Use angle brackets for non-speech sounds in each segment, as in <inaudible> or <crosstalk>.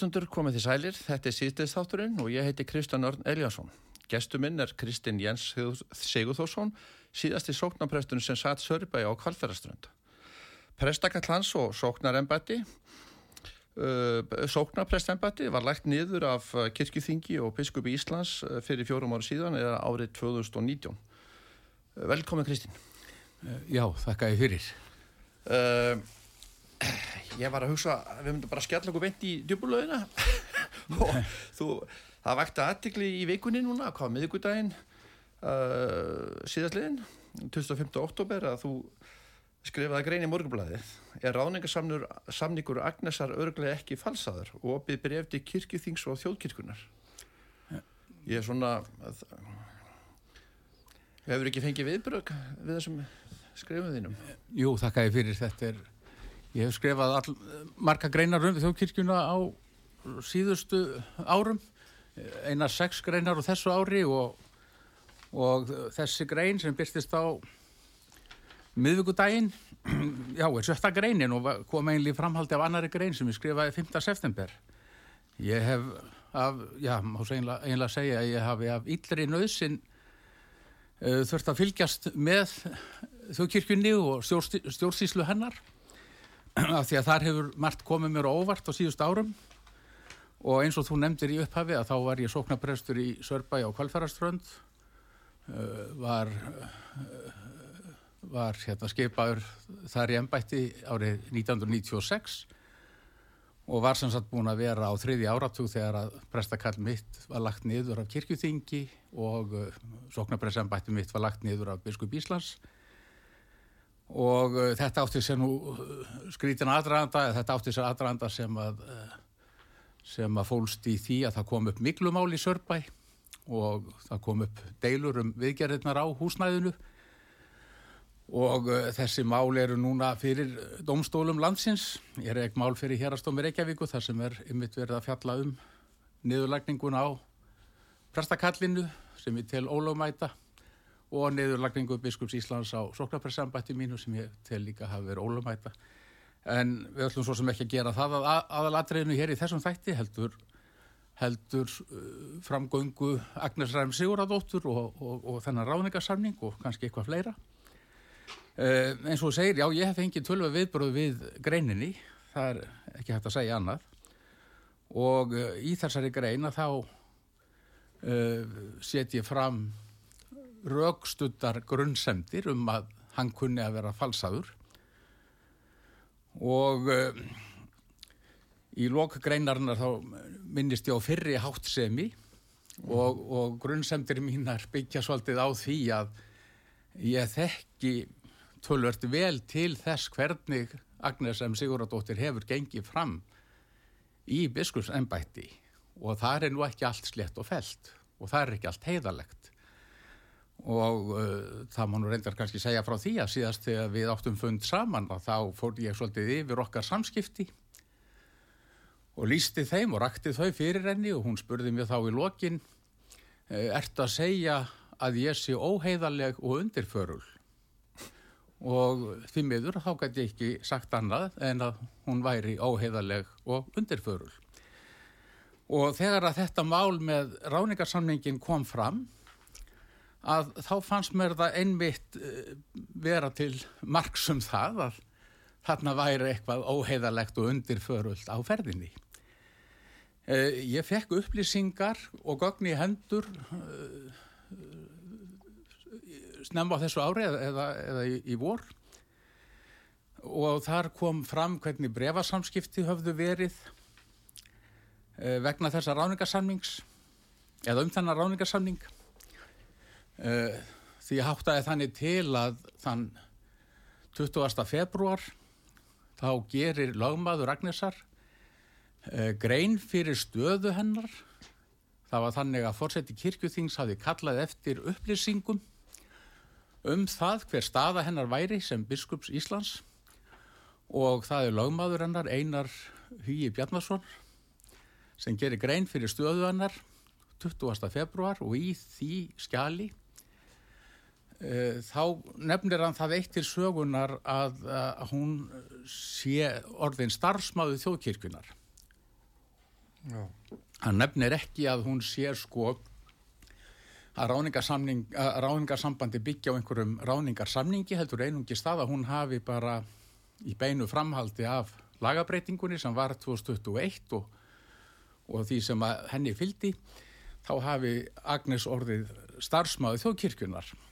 Hlustundur, komið því sælir. Þetta er síðdeis þátturinn og ég heiti Kristján Örn Eliasson. Gestu minn er Kristinn Jens Sigurþórsson, síðasti sóknarprestunum sem satt Sörbæi á Kvalfæraströnd. Prestakallans og sóknarembætti, uh, sóknarprestembætti var lægt niður af kirkjuþingi og biskupi Íslands uh, fyrir fjórum ári síðan eða árið 2019. Uh, velkomin Kristinn. Já, þakka ég fyrir. Uh, ég var að hugsa að við myndum bara skella okkur beint í djúbulöðina <laughs> og þú, það vakti aðtikli í vikunni núna, hvað miðugudaginn uh, síðastliðin 25. oktober að þú skrifaði grein í morgunblæðið er ráningarsamningur Agnesar örglega ekki falsaður? Og opið brefti kirkjuþings og þjóðkirkunar ég er svona hefur ekki fengið viðbrögg við þessum skrifum þínum? Jú, þakka ég fyrir. Þetta er Ég hef skrifað all, marga greinar um þjóðkirkjuna á síðustu árum, einar sex greinar á þessu ári og, og þessi grein sem byrstist á miðvíkudaginn, <clears throat> já, er sjötta greinin og kom einlega framhaldi af annari grein sem ég skrifaði 5. september. Ég hef, af, já, má einlega, einlega segja að ég hafi af yllri nöðsin uh, þurft að fylgjast með þjóðkirkjunni og stjórnstíslu hennar <clears throat> af því að þar hefur margt komið mér óvart á síðust árum. Og eins og þú nefndir í upphafi að þá var ég sóknaprestur í Sörbæ á Kvalfæraströnd uh, var uh, var hérna skeipaður þar í ennbætti árið 1996 og var sem sagt búin að vera á þriði áratug þegar að prestakall mitt var lagt niður af kirkjuþingi og uh, sóknapressambætti mitt var lagt niður af biskup Íslands og uh, þetta átti sér nú uh, skrítin aðranda, þetta átti sér aðranda sem að uh, sem að fólst í því að það kom upp miklumál í Sörbæ og það kom upp deilur um viðgerðirnar á húsnæðinu. Og þessi mál eru núna fyrir domstólum landsins. Ég er ekki mál fyrir hérastómi Reykjavíku þar sem er ymitt verið að fjalla um niðurlækningun á prestakallinu sem ég tel ólögmæta og neðurlagningu biskups Íslands á sóknarpressambætti mínu sem ég tel líka hafi verið ólumæta en við ætlum svo sem ekki að gera það að aðalatriðinu hér í þessum þætti heldur, heldur uh, framgöngu Agnes Ræm Siguradóttur og, og, og þennan ráningarsamning og kannski eitthvað fleira. Uh, og þú segir, já ég hef fengið tölva viðbröð við greininni það er ekki hægt að segja annað. Og uh, í þessari greina þá uh, set ég fram raukstuttar grunnsendir um að hann kunni að vera falsaður og uh, í lokgreinarnar þá minnist ég á fyrri háttsemi mm. og, og grunnsendir mínar byggja svolítið á því að ég þekki tölvert vel til þess hvernig Agnes M. Siguradóttir hefur gengið fram í biskupsembætti og það er nú ekki allt slett og felt og það er ekki allt heiðalegt og uh, það má nú reyndar kannski segja frá því að síðast þegar við áttum fund saman að þá fór ég svolítið yfir okkar samskipti og lísti þeim og rakti þau fyrir henni og hún spurði mér þá í lokin ert að segja að ég sé óheiðaleg og undirförul og því miður þá gæti ég ekki sagt annað en að hún væri óheiðaleg og undirförul og þegar að þetta mál með ráningarsamningin kom fram að þá fannst mér það einmitt eh, vera til margsum það að þarna væri eitthvað óheiðalegt og undirförult á ferðinni. Eh, ég fekk upplýsingar og gögn í hendur eh, snemma á þessu ári eða, eða í, í vor og þar kom fram hvernig brefasamskipti höfðu verið vegna þessa ráningarsamnings eða um þennan ráningarsamning Uh, því háttaði þannig til að þann 20. februar þá gerir lagmaður Ragnarsar uh, grein fyrir stöðu hennar það var þannig að fórseti kirkjuþings hafi kallað eftir upplýsingum um það hver staða hennar væri sem biskups Íslands og það er lagmaður hennar Einar Hugi Bjarnason sem gerir grein fyrir stöðu hennar 20. februar og í því skjali Eh, þá nefnir hann það eitt til sögunar að, að hún sé orðin starfsmáðu þjóðkirkunar Já. hann nefnir ekki að hún sé sko að ráningarsambandi byggja á einhverjum ráningarsamningi heldur einungi stað að hún hafi bara í beinu framhaldi af lagabreitingunni sem var 2021 og, og því sem henni fyldi þá hafi Agnes orðið starfsmáðu þjóðkirkunar Eh,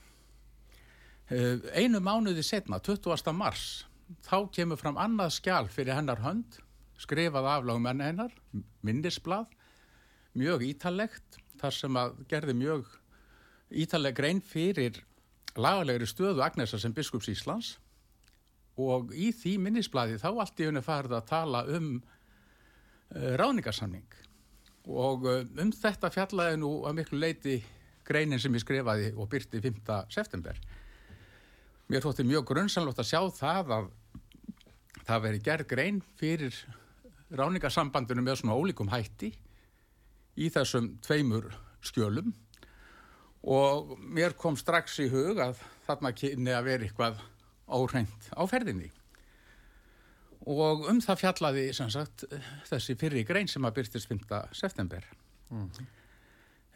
einu mánuði setna, 20. mars, þá kemur fram annað skjál fyrir hennar hönd, skrifað aflagum enn hennar, minnisblad, mjög ítalegt, þar sem að gerði mjög ítaleg grein fyrir lagalegri stöðu Agnesa sem biskups Íslands og í því minnisbladi þá allt í unni farið að tala um uh, ráningarsamning og uh, um þetta fjallaði nú að miklu leiti greinin sem ég skrifaði og byrti 5. september mér þótti mjög grunnsanlótt að sjá það að það veri gerð grein fyrir ráningasambandinu með svona ólíkum hætti í þessum tveimur skjölum og mér kom strax í hug að þarna kynni að vera eitthvað óhreint á ferðinni og um það fjallaði sagt, þessi fyrri grein sem að byrstist 5. september mm.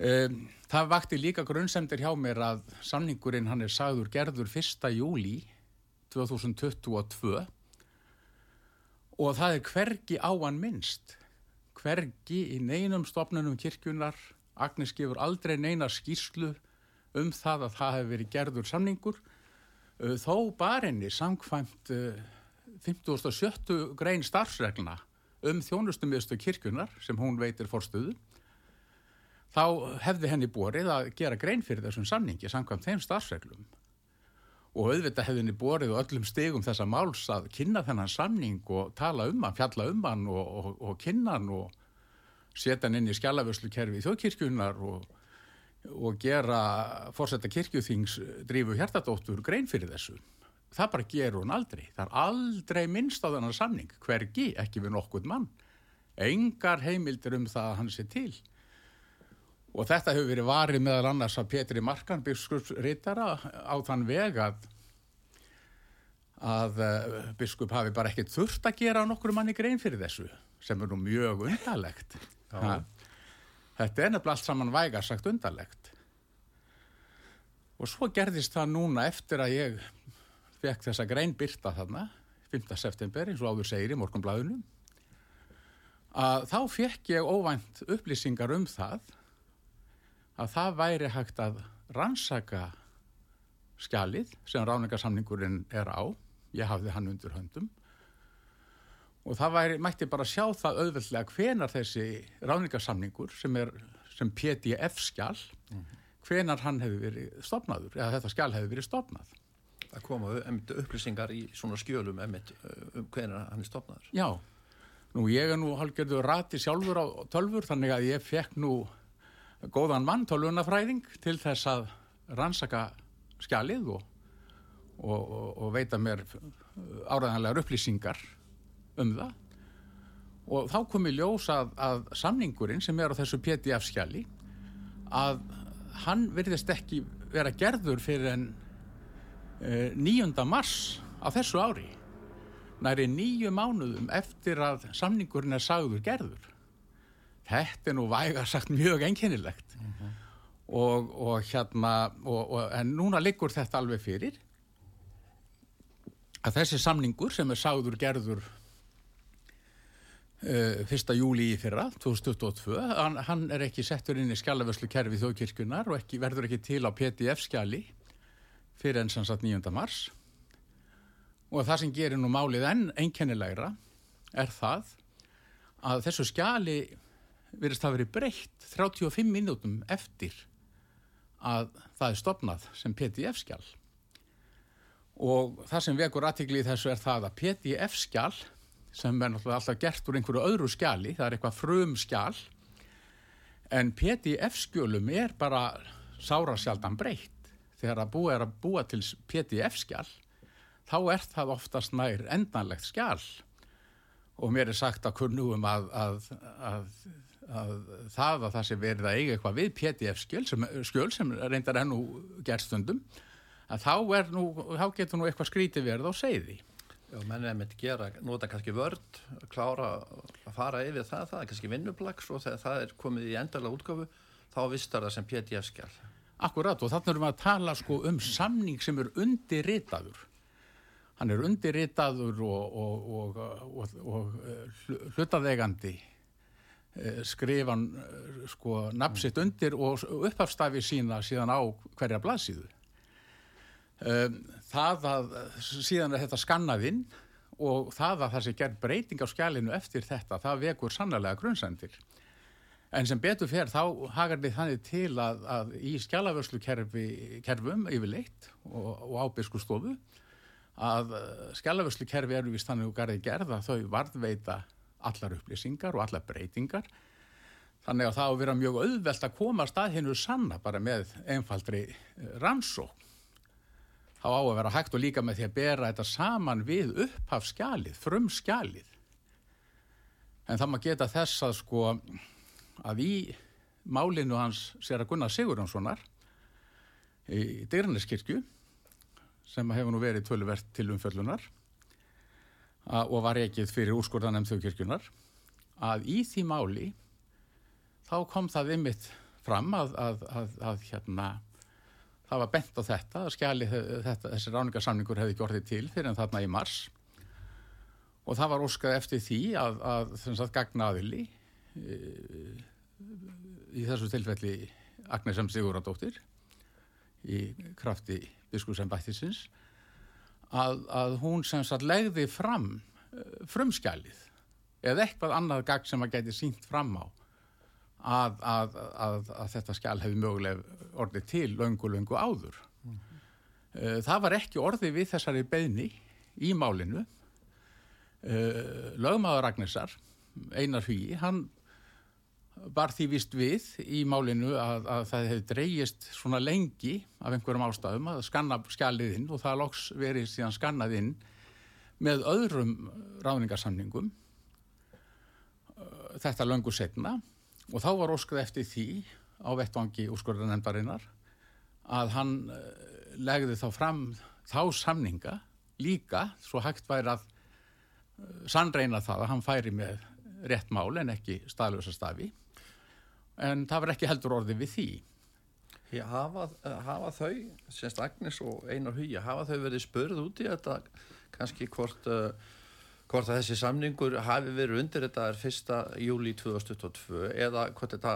Um, það vakti líka grunnsendir hjá mér að sanningurinn hann er sagður gerður 1. júli 2022 og það er hvergi á hann minnst hvergi í neinum stopnunum kirkjunar Agnes gefur aldrei neina skýrslu um það að það hefur verið gerður samningur uh, þó barinni samkvæmt uh, 57. grein starfsregluna um þjónustumiðstu kirkjunar sem hún veitir fórstöðu þá hefði henni borið að gera grein fyrir þessum samningi samkvæmt þeim starfsreglum og auðvitað hefði henni borið og öllum stegum þessa máls að kynna þennan samning og tala um hann, fjalla um hann og, og, og kynna hann og setja hann inn í skjálaförslukerfi í þjóðkirkjunar og, og gera fórsetta kirkjuþings drífu hjertadóttur grein fyrir þessu. Það bara gerur hún aldrei. Það er aldrei minnst á þennan samning, hvergi, ekki við nokkuð mann. Engar heimildir um það að hann sé til. Og þetta hefur verið varið meðal annars af Petri Markan, biskupsrittara, á þann veg að, að uh, biskup hafi bara ekkert þurft að gera nokkur manni grein fyrir þessu, sem er nú mjög undarlegt. Þetta er nefnilega allt saman vægarsagt undarlegt. Og svo gerðist það núna eftir að ég fekk þessa grein byrta þarna, 5. september, eins og áður segir í morgunblæðunum, að þá fekk ég óvænt upplýsingar um það að það væri hægt að rannsaka skjalið sem ráningarsamningurinn er á. Ég hafði hann undir höndum. Og það væri, mætti bara sjá það auðveldlega hvenar þessi ráningarsamningur sem er sem PDF skjal mm -hmm. hvenar hann hefur verið stopnaður eða þetta skjal hefur verið stopnað Það koma upplýsingar í svona skjölum emitt, um hvenar hann er stopnaður Já, nú ég er nú halgjörðu rati sjálfur á tölfur þannig að ég fekk nú góðan mann, tólunafræðing, til þess að rannsaka skjalið og, og, og, og veita mér áræðanlegar upplýsingar um það og þá kom í ljós að, að samningurinn sem er á þessu PDF-skjali að hann virðist ekki vera gerður fyrir en uh, 9. mars á þessu ári næri nýju mánuðum eftir að samningurinn er sagður gerður þetta er nú væga sagt mjög einkennilegt mm -hmm. og, og hérna og, og, en núna liggur þetta alveg fyrir að þessi samningur sem er sagður gerður uh, 1. júli í fyrra 2022, hann, hann er ekki settur inn í skjálaföslu kerfi þjóðkirkjunar og ekki, verður ekki til á PDF skjali fyrir enn sannsagt 9. mars og það sem gerir nú málið enn einkennilegra er það að þessu skjali virðist að veri breytt 35 minútum eftir að það er stopnað sem PDF-skjal og það sem vekur aðtikli í þessu er það að PDF-skjal sem er náttúrulega alltaf gert úr einhverju öðru skjali, það er eitthvað frum skjal en PDF-skjölum er bara sára sjaldan breytt. Þegar að búa er að búa til PDF-skjal þá er það oftast nær endanlegt skjál og mér er sagt að kunnugum að, að, að, að það að það sem verið að eiga eitthvað við PDF skjöl sem, skjöl sem reyndar ennú gerstundum að þá, nú, þá getur nú eitthvað skrítið verið á segði. Já, menn er myndið gera, nota kannski vörd, klára að fara yfir það, það er kannski vinnuplags og þegar það er komið í endalega útgáfu þá vistar það sem PDF skjál. Akkurat og þannig erum við að tala sko um samning sem er undirritaður hann er undirritaður og, og, og, og eh, hlutaðegandi eh, skrifan eh, sko nafnsitt undir og upphafstafi sína síðan á hverja blaðsíðu. Það að síðan er þetta skannaðinn og það að það sé gerð breyting á skjálinu eftir þetta, það vekur sannlega grunnsendir. En sem betur fer þá hagar við þannig til að, að í skjálaförslu kerfum yfirleitt og, og ábyrgsku stofu að eh, skjálaförslu kerfi eru vist þannig og garði gerða þau varðveita allar upplýsingar og allar breytingar. Þannig að það á að vera mjög auðvelt að koma að stað hennu sanna bara með einfaldri eh, rannsók þá á að vera hægt og líka með því að bera þetta saman við upphaf skjalið, frum skjalið en það maður geta þess að sko að í málinu hans sér að Gunnar Sigurðanssonar í Dyrneskirkju sem hefur nú verið tölverkt til umfjöllunar og var ekkið fyrir úrskurðanem þjóðkirkjunar að í því máli þá kom það ymmit fram að, að, að, að hérna, það var bent á þetta að skjali þetta, þessi ráningarsamningur hefði gjort þið til fyrir en þarna í mars og það var óskað eftir því að sagt, gagnaðili e, í þessu tilfelli Agnes M. Sigurðardóttir í krafti biskupsembættisins að, að hún sem sagt legði fram uh, frumskjalið eða eitthvað annað gagg sem að geti sínt fram á að, að, að þetta skjal hefði möguleg orðið til löngu, löngu áður. Mm -hmm. Það var ekki orðið við þessari beðni í málinu. Uh, Lögmaður Ragnarsar, Einar Hugi, hann var því vist við í málinu að, að það hefði dreyjist svona lengi af einhverjum ástæðum að skanna skjaliðinn og það loks verið síðan skannaðinn með öðrum ráðningarsamningum uh, þetta löngu setna og þá var óskuð eftir því á vettvangi úrskurðanemdarinnar að hann uh, legði þá fram þá samninga líka svo hægt væri að uh, sannreina það að hann færi með rétt mál en ekki staðlösa stafi en það var ekki heldur orðið við því. Já, hafa, hafa þau, semst Agnes og Einar Hugi, hafa þau verið spörð út í þetta kannski hvort, uh, hvort að þessi samningur hafi verið undir þetta er 1. júli 2022 eða hvort þetta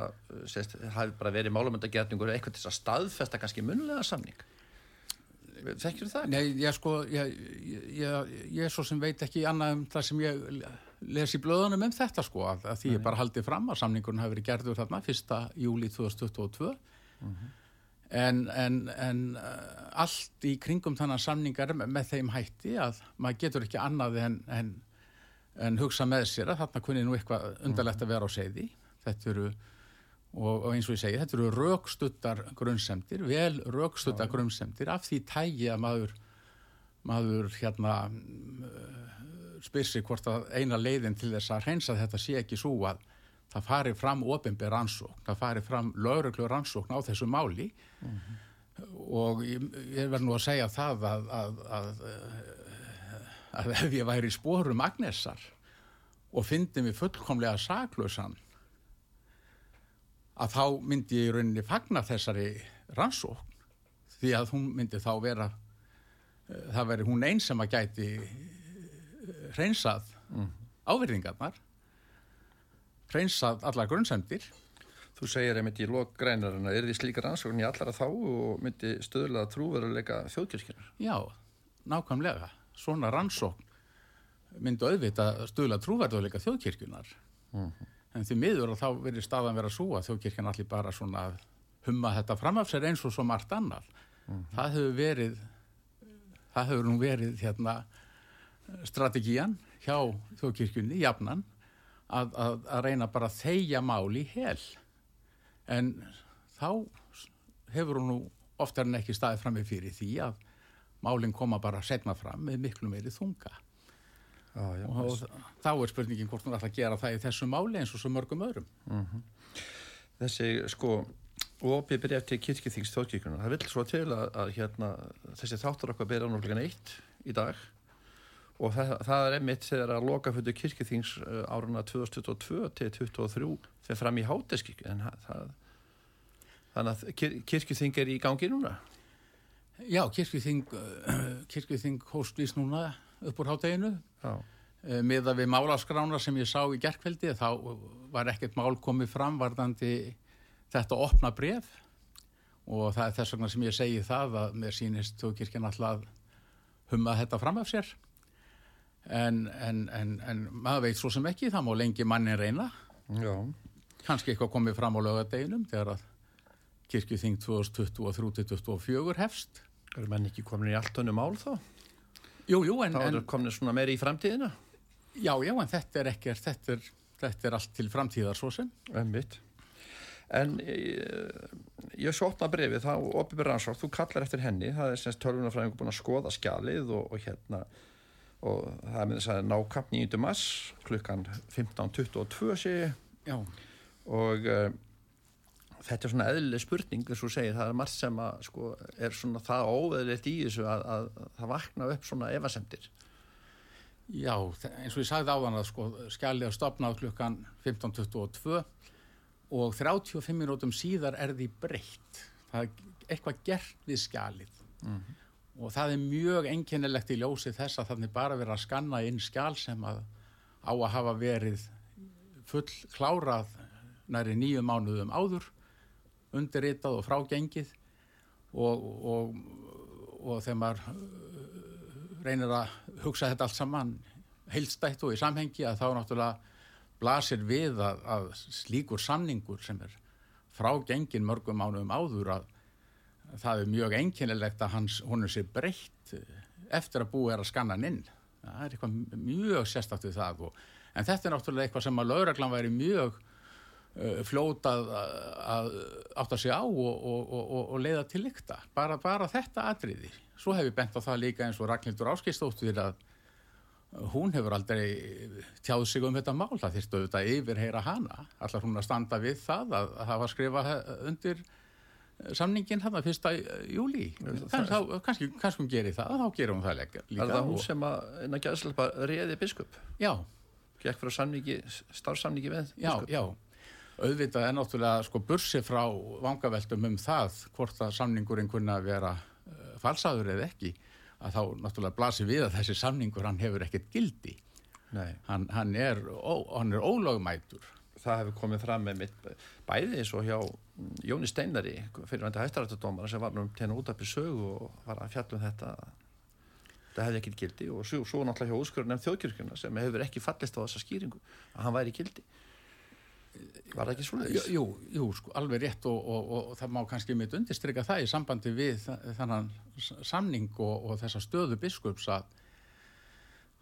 semst, hafi bara verið málumöndagerningur eða eitthvað til að staðfesta kannski munlega samning? Þekkjur það? Nei, ég sko, ég, ég, ég, ég svo sem veit ekki annað um það sem ég lesi blöðunum um þetta sko að, að því ég bara haldi fram að samningunum hafi verið gerður þarna 1. júli 2022 uh -huh. en, en, en uh, allt í kringum þannig samningar með, með þeim hætti að maður getur ekki annað en, en, en hugsa með sér að þarna kunni nú eitthvað undarlegt að vera á segði þetta eru og, og eins og ég segi, þetta eru raukstuttar grunnsemdir, vel raukstuttar grunnsemdir af því tægi að maður maður hérna spyr sig hvort að eina leiðin til þess að hreinsa þetta sé ekki svo að það fari fram ofinbyr rannsókn, það fari fram lögreglu rannsókn á þessu máli mm -hmm. og ég, ég verð nú að segja það að, að, að, að ef ég væri í spórum Agnessar og fyndi mig fullkomlega saklausan að þá myndi ég í rauninni fagna þessari rannsókn því að hún myndi þá vera það veri hún einn sem að gæti hreinsað mm. áverðingarnar hreinsað allar grunnsendir Þú segir einmitt í lok greinarinn að er því slíkar ansvögn í allara þá og myndi stöðlega trúveruleika þjóðkirkjunar Já, nákvæmlega svona rannsókn myndi auðvita stöðlega trúveruleika þjóðkirkjunar mm -hmm. en því miður og þá verður staðan vera svo að þjóðkirkjan allir bara svona humma þetta fram af sér eins og svo margt annar mm -hmm. það hefur verið það hefur nú verið hérna strategían hjá þjóðkirkjunni, jafnan að, að, að reyna bara að þeia mál í hel en þá hefur hún nú oftar en ekki staðið fram með fyrir því að málinn koma bara setna fram með miklu meiri þunga ah, já, og þess. þá er spurningin hvort hún ætla að gera það í þessu máli eins og svo mörgum öðrum mm -hmm. Þessi sko opið byrja til kirkithings þjóðkirkjunar það vil svo til að, að hérna, þessi þáttur okkar byrja náttúrulega neitt í dag og það, það er einmitt þegar að lokaföldu kirkithings uh, áruna 2022 til 2023 þegar fram í háteskirkju en það þannig að kir, kirkithing er í gangi núna? Já, kirkithing uh, kirkithing hóstvís núna upp úr hátteginu uh, með að við málaskrána sem ég sá í gerkveldi þá var ekkert mál komið fram varðandi þetta opna bref og það er þess vegna sem ég segi það að mér sínist þú kirkjan alltaf humma þetta fram af sér en, en, en, en maður veit svo sem ekki, það má lengi mannin reyna Já. kannski eitthvað komið fram á lögadeginum þegar að kirkjuþing 2023-2024 hefst Er menn ekki komin í allt önnu mál þá? Jú, jú, en... Þá er komin svona meiri í framtíðina? Já, já, en þetta er ekki, þetta er, þetta er allt til framtíðar svo sem. Ömmit. En ég, svo opna brefi, þá opið byrjansvart, þú kallar eftir henni, það er semst tölvunarfræðingur búin að skoða skjalið og, og hérna og það er með þess að nákapp 9. mars klukkan 15.22 sé Já. og uh, þetta er svona eðlileg spurning þess að segja, það er margt sem að sko, er svona það óveðilegt í þessu að, að, að það vakna upp svona evasemtir Já, eins og ég sagði á þann að sko, skjalið að stopna klukkan 15.22 og 35 minútum síðar er því breytt það er eitthvað gert við skjalið mm -hmm og það er mjög enkennilegt í ljósi þess að þannig bara verið að skanna inn skjál sem að á að hafa verið full klárað næri nýju mánuðum áður undirritað og frágengið. Og, og, og þegar maður uh, reynir að hugsa þetta allt saman heilstætt og í samhengi að þá náttúrulega blasir við að, að slíkur samningur sem er frágengin mörgum mánuðum áður að það er mjög einkennilegt að hans, hún er sér breytt eh, eftir að búið er að skanna hann inn. Það er eitthvað mjög sérstakt við það og, en þetta er náttúrulega eitthvað sem að lauraglan væri mjög uh, flótað að átta sig á og, og, og leiða til lykta. Bara, bara þetta atriði. Svo hef ég bent á það líka eins og Ragnhildur Áskistóttir að hún hefur aldrei tjáð sig um þetta mál. Það þurftu auðvitað yfirheyra hana. Allar hún að standa við það að, að hafa skrifað undir samningin hann að fyrsta júli kannski, hún gerir það þá gerir hún það líka. Er það hún sem að, en að gæðslepa reyði biskup? Já. Gekk frá samningi, starfsamningi með biskup? Já, já, auðvitað er náttúrulega sko bursi frá vangaveltum um það hvort að samningurinn kunna vera uh, falsaður eða ekki að þá náttúrulega blasir við að þessi samningur hann hefur ekkert gildi. Hann, hann er, er ólögmætur. Það hefur komið fram með mitt bæði eins og hjá Jóni Steinari fyrirvændi hæstarættadómar sem var nú hennu út af besögu og var að fjallum þetta það hefði ekkert gildi og svo, svo náttúrulega hjá úrskurinn nefn þjóðkjörgjuna sem hefur ekki fallist á þessa skýringu að hann væri gildi var það ekki svolítið? Jú, jú sko, alveg rétt og, og, og, og það má kannski mitt undirstryka það í sambandi við þannan samning og þessa stöðu biskups að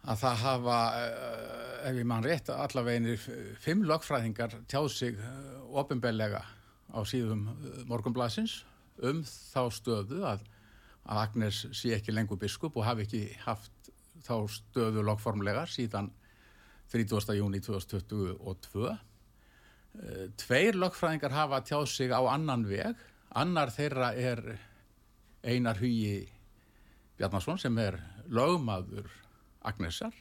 að það hafa, eh, ef ég mann rétt, allavegin fimm lögfræðingar tjáð sig eh, ofinbellega á síðum morgunblasins um þá stöðu að, að Agnes sé ekki lengur biskup og hafi ekki haft þá stöðu lokformlega síðan 30. júni 2022. Tveir lokfræðingar hafa tjáð sig á annan veg. Annar þeirra er Einar Hugi Bjarnason sem er lögmaður Agnesar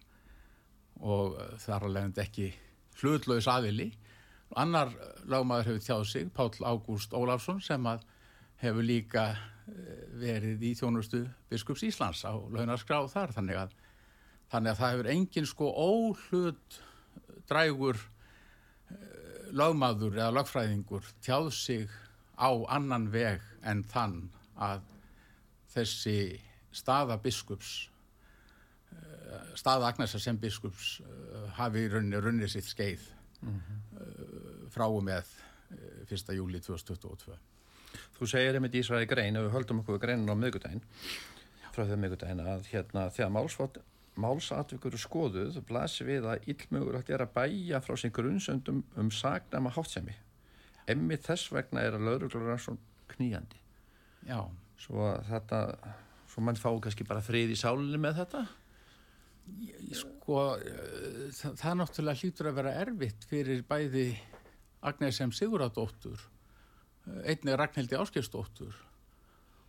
og þar að leiðandi ekki hlutlaus aðili. Annar lögmaður hefur tjáð sig, Pál Ágúst Ólafsson sem að hefur líka verið í þjónustu Biskups Íslands á launaskrá þar þannig að, þannig að það hefur engin sko óhlut drægur lögmaður eða lögfræðingur tjáð sig á annan veg en þann að þessi staða biskups staða Agnesar sem biskups hafi runni, runni sitt skeið mm -hmm. Frá og með 1. júli 2022 Þú segir einmitt í Ísraði grein ef við höldum okkur greinin á miðgudaginn frá þau miðgudaginn að hérna þegar málsatvikur skoðuð blasi við að illmögulegt er að bæja frá sín grunnsöndum um sagnama hátsemi emmi þess vegna er að lauruglur er svona kníjandi Já. Svo þetta svo mann fá kannski bara frið í sálinni með þetta? Sko það, það náttúrulega hlýtur að vera erfitt fyrir bæði Agnes sem Siguradóttur einnig Ragnhildi Áskeirsdóttur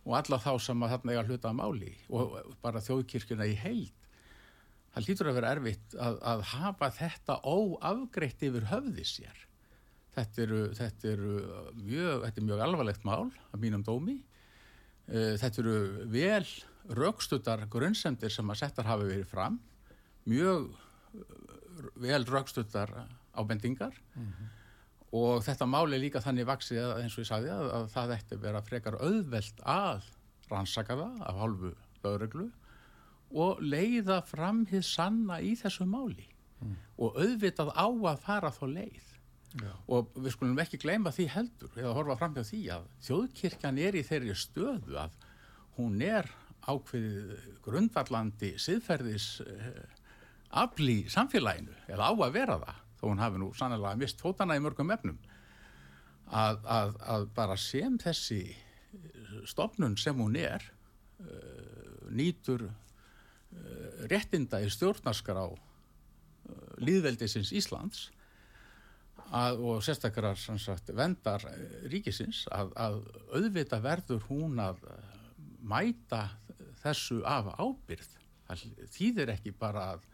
og alla þá sem að þarna eiga hluta að máli og bara þjóðkirkuna í heild. Það hlýtur að vera erfitt að, að hafa þetta óafgreitt yfir höfði sér. Þetta eru, þetta eru mjög, þetta er mjög alvarlegt mál að mínum dómi. Þetta eru vel raukstuttar grunnsendir sem að settar hafi verið fram. Mjög vel raukstuttar ábendingar mm -hmm. Og þetta mál er líka þannig vaksið að, eins og ég sagði að, að það ætti vera frekar auðvelt að rannsaka það af hálfu lögreglu og leiða fram hér sanna í þessu máli mm. og auðvitað á að fara þá leið Já. og við skulum ekki gleyma því heldur eða horfa fram hjá því að þjóðkirkjan er í þeirri stöðu að hún er ákveðið grundvallandi siðferðis afli samfélaginu eða á að vera það þó hún hafi nú sannlega mist fótana í mörgum efnum að, að, að bara sem þessi stofnun sem hún er uh, nýtur uh, réttinda í stjórnarskrá uh, líðveldisins Íslands að, og sérstakar sagt, vendar ríkisins að auðvita verður hún að mæta þessu af ábyrð það þýðir ekki bara að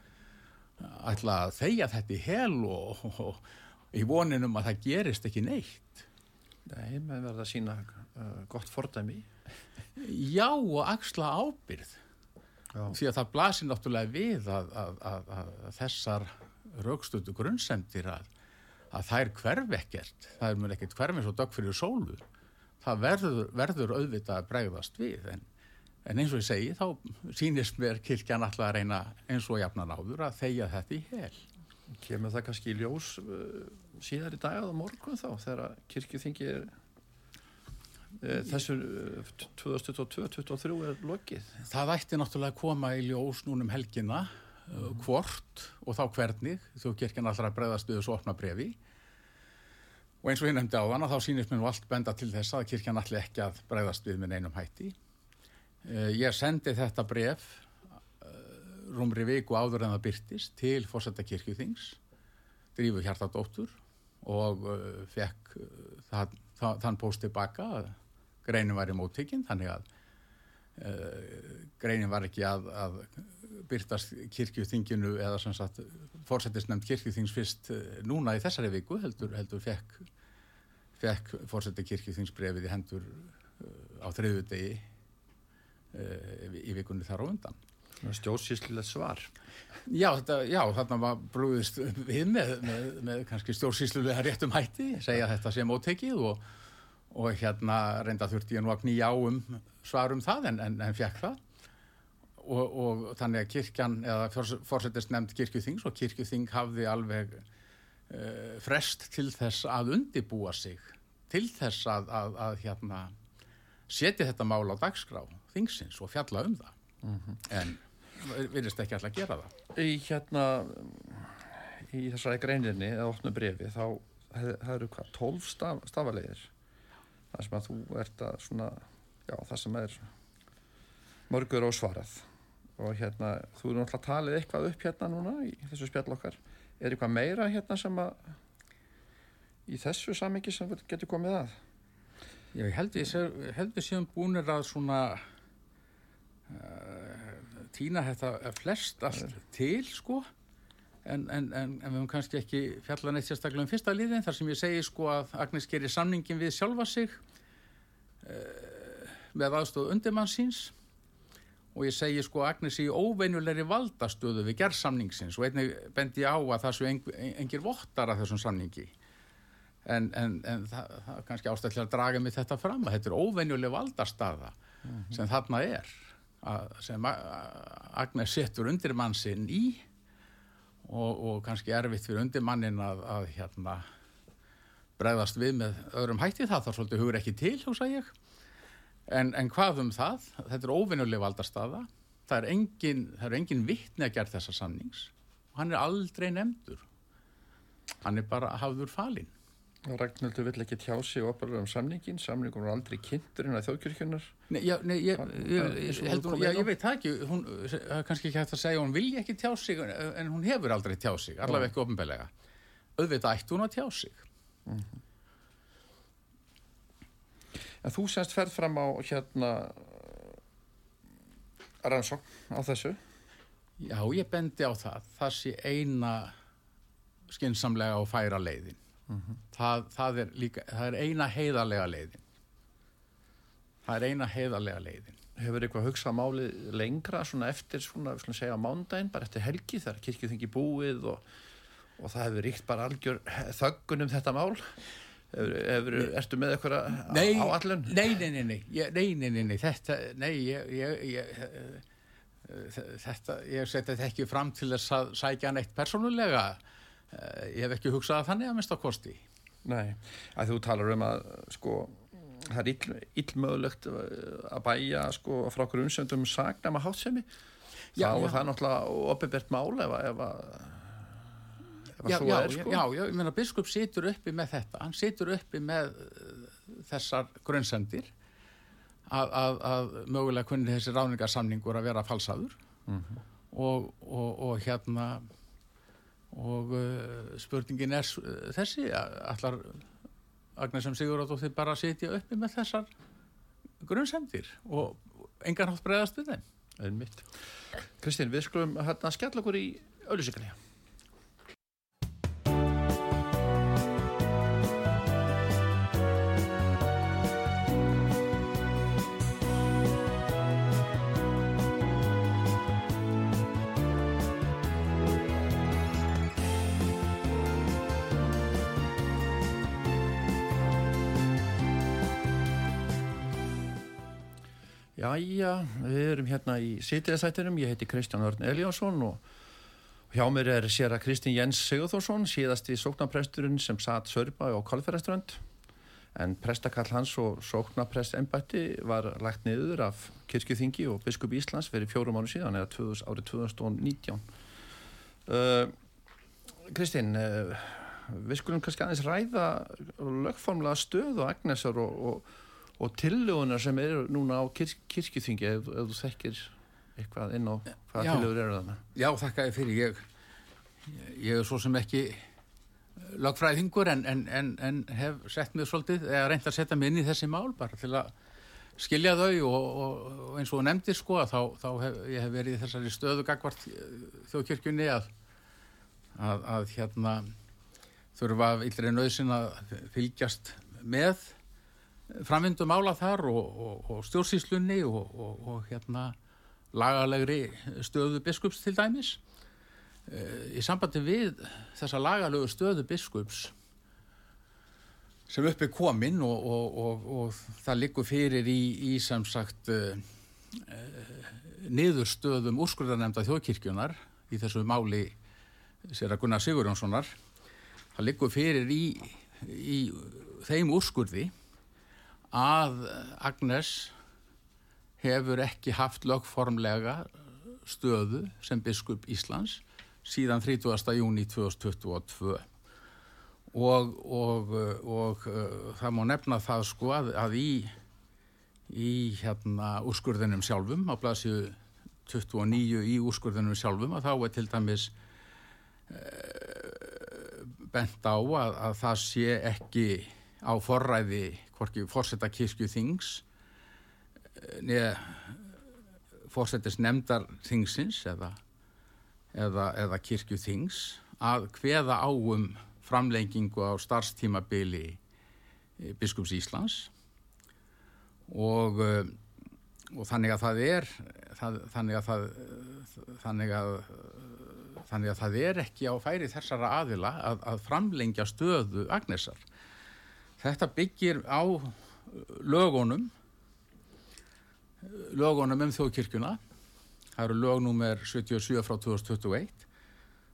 ætla að þeia þetta í hel og, og, og í voninum að það gerist ekki neitt. Nei, maður verður að sína uh, gott fordæmi. Já og axla ábyrð Já. því að það blasir náttúrulega við að, að, að, að þessar raukstötu grunnsendir að þær hverf ekkert. Það er mér ekkert hverf eins og dög fyrir sólu. Það verður, verður auðvitað að bregðast við en, en eins og ég segi þá sínist mér kirkjan alltaf að reyna eins og jafnan áður að þeia þetta í hel Kemur það kannski í ljós uh, síðar í dag eða morgun þá þegar kirkjuþingi er uh, þessu uh, 2022-2023 er lokið? Það ætti náttúrulega að koma í ljós núnum helgina mm. hvort og þá hvernig þú kirkjan allra bregðast við þessu opna brefi og eins og ég nefndi á þann að þá sínist mér nú allt benda til þess að kirkjan allir ekki að bregðast við með neinum hætti. Ég sendi þetta bref rúmri viku áður en það byrtist til fórsetta kirkjuþings drífu hjartadóttur og uh, fekk það, það, þann post tilbaka að greinin var í móttekinn þannig að uh, greinin var ekki að, að byrtast kirkjuþinginu eða sem sagt fórsettisnefnd kirkjuþings fyrst núna í þessari viku heldur, heldur fekk, fekk fórsetta kirkjuþingsbrefið í hendur á þriðu degi í vikunni þar á undan Stjórnsýslilega svar. Já, þetta, já, þarna var brúðist við með, með, með kannski stjórnsýslilega réttum hætti, segja þetta sem ótekið og, og hérna reynda þurfti ég nú að knýja á um svarum það en, en, en fekk það og, og þannig að kirkjan, eða fórsetist nefnd kirkjuþings og kirkjuþing hafði alveg uh, frest til þess að undibúa sig, til þess að, að, að hérna setja þetta mál á dagskrá þingsins og fjalla um það. Mm -hmm. En virðist ekki alltaf gera það í hérna í þessari greininni eða opnu brefi þá það eru hvað, 12 staf, stafalegir það sem að þú ert að svona, já það sem er mörgur ósvarað og hérna þú er náttúrulega talið eitthvað upp hérna núna í þessu spjall okkar er eitthvað meira hérna sem að í þessu samengi sem getur komið að Já, ég held við, séum búinir að svona uh, týna þetta flest allt til, sko. En, en, en, en við höfum kannski ekki fjallað neitt sérstaklega um fyrsta liðin þar sem ég segi sko að Agnes gerir samningin við sjálfa sig uh, með aðstof undirmann síns og ég segi sko að Agnes í óvenjulegri valdastöðu við gerð samningsins. Og einnig bendi ég á að það séu eng, engir vottar af þessum samningi en, en, en það, það er kannski ástæðilega að draga mig þetta fram að þetta er óvenjuleg valdastaða sem þarna er að, sem Agnes setur undir mann sinn í og, og kannski erfitt fyrir undir mannin að, að hérna bregðast við með öðrum hætti. Það þarf svolítið hugur ekki til, hugsa ég. En, en hvað um það? Þetta er óvenjuleg valdastaða. Það er engin, það er engin vittni að gera þessa sannings og hann er aldrei nefndur. Hann er bara hafður falinn Ragnhildur vill ekki tjá sig opalur um samningin, samningun er aldrei kynntur innan þjóðkirkjunar Nei, já, nei, ég, ég, ég, eins og held þú hún, komið já, inn á. ég veit það ekki, hún, er kannski ekki hægt að segja, hún vilja ekki tjá sig, en hún hefur aldrei tjá sig, allavega ekki ofinbelega. Auðvitað ætti hún að tjá sig. en þú semst ferð fram á hérna rannsókn á þessu Já, ég bendi á það, það sé eina skinsamlega og færa leiðin. Það, það, er líka, það er eina heiðarlega leiðin. Það er eina heiðarlega leiðin. hefur eitthvað hugsað málið lengra svona eftir svona, við skulum segja á mándaginn bara eftir helgi þegar kirkju þengi búið og, og það hefur ríkt bara algjör þöggun um þetta mál hefur, hefur, ertu með eitthvað Nei, áallun? nei, nei, nei, nei, ég, nei, nei, nei, nei, þetta, nei, ég, ég, ég eh, eh, þetta, ég seti þetta ekki fram til að sækja neitt persónulega, Eh, ég hef ekki hugsað að þannig að mista kosti. Nei, að þú talar um að sko, það er ill, illmögulegt að bæja sko, frá grunnsöndum sagnama hátsemi Já, þá já. er það náttúrulega opibert mál ef að, ef að, Já, já, er sko. já, já, ég meina biskup situr uppi með þetta, hann situr uppi með eh, þessar grunnsendir að, að, að mögulega kunni þessi ráningarsamningur að vera falsaður og, og, og hérna og uh, spurningin er þessi, allar Agnes sem Sigurðardóttir bara sitja uppi með þessar grunnsendir og engan hátt bregðast við þeim. Kristín, við skulum hérna skella okkur í auðlýsingarlega. Jæja, við erum hérna í sýtiðasættinum, ég heiti Kristján Örn Eliásson og hjá mér er sér að Kristín Jens Sigurþórsson, síðasti sóknapresturinn sem satt sörpa á Kolferðaströnd en prestakall hans og sóknaprest embætti var lagt niður af kirkjuþingi og biskup Íslands fyrir fjórum áru síðan eða 2000, árið 2019. Uh, Kristín, uh, við skulum kannski aðeins ræða lögformlega stöðu Agnesar og, og og tillögunar sem eru núna á kirk, kirkjuþingi ef, ef þú þekkir eitthvað inn á hvaða tillögur eru þarna? Já, þakka ég fyrir. Ég, ég er svo sem ekki lagfræðingur en, en, en, en hef sett mig svolítið, eða reynd að setja mig inn í þessi mál bara til að skilja þau og, og, og eins og nefndir sko að þá, þá hef ég hef verið í þessari stöðu gagvart þjóðkirkjunni að, að, að hérna þurfa illri nöðsin að fylgjast með framvindu mála þar og, og, og stjórnsýslunni og, og, hérna lagalegri stöðu biskups til dæmis. Eh, í sambandi við þessa lagalegu stöðu biskups sem upp er komin og, það liggur fyrir í, í sem sagt uh, uh, niðurstöðum úrskurðarnemnda þjóðkirkjunar í þessu máli sér að Gunnar Sigurjónssonar. Það liggur fyrir í, í þeim úrskurði að Agnes hefur ekki haft lögformlega stöðu sem biskup Íslands síðan 30. júni 2022 og, og, og uh, það má nefna það sko að, að í, í hérna úrskurðinum sjálfum á blaðsíu 29 í úrskurðinum sjálfum að þá er til dæmis uh, bent á að, að það sé ekki á forræði hvorki fórsetta kirkju þings neða fórsetis nefndar þingsins eða, eða, eða kirkju þings að hveða á um framlengingu á starfstímabili biskups Íslands. Og, og þannig að það er það, þannig að það þannig að þannig að það er ekki á færi þessara aðila að, að framlengja stöðu Agnesar þetta byggir á lögunum lögunum um þjóðkirkjuna. Það eru lögnúmer 77 frá 2021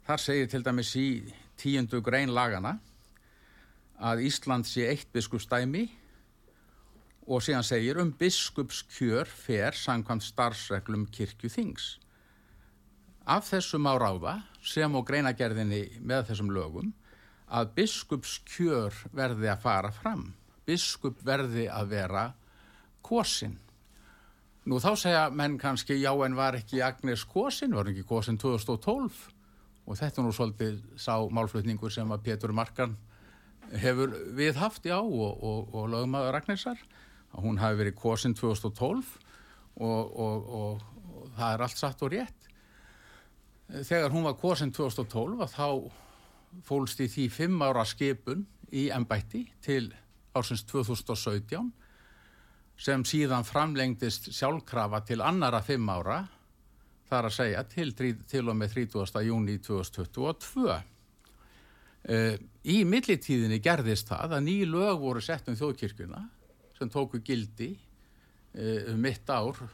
þar segir til dæmis í tíundu grein lagana að Ísland sé eitt biskupstæmi og síðan segir um biskupskjör fer sangkvæmt starfsreglum kirkju þings af þessum á ráða sem og greinagerðinni með þessum lögum að biskupskjör verði að fara fram. Biskup verði að vera kosin Nú þá segja menn kannski já en var ekki Agnes Kosin, var ekki Kosin 2012 og þetta nú svolítið sá málflutningur sem að Pétur Markan hefur viðhaft já og, og, og lögmaður Agnesar að hún hafi verið Kosin 2012 og, og það er allt satt og rétt. Þegar hún var Kosin 2012 að þá fólst í því fimm ára skipun í ennbætti til ársins 2017 sem síðan framlengdist sjálfkrafa til annara fimm ára, þar að segja til, til og með 30. júni 2022. Uh, í millitíðinni gerðist það að ný lög voru sett um þjóðkirkuna sem tóku gildi uh, um mitt ár uh,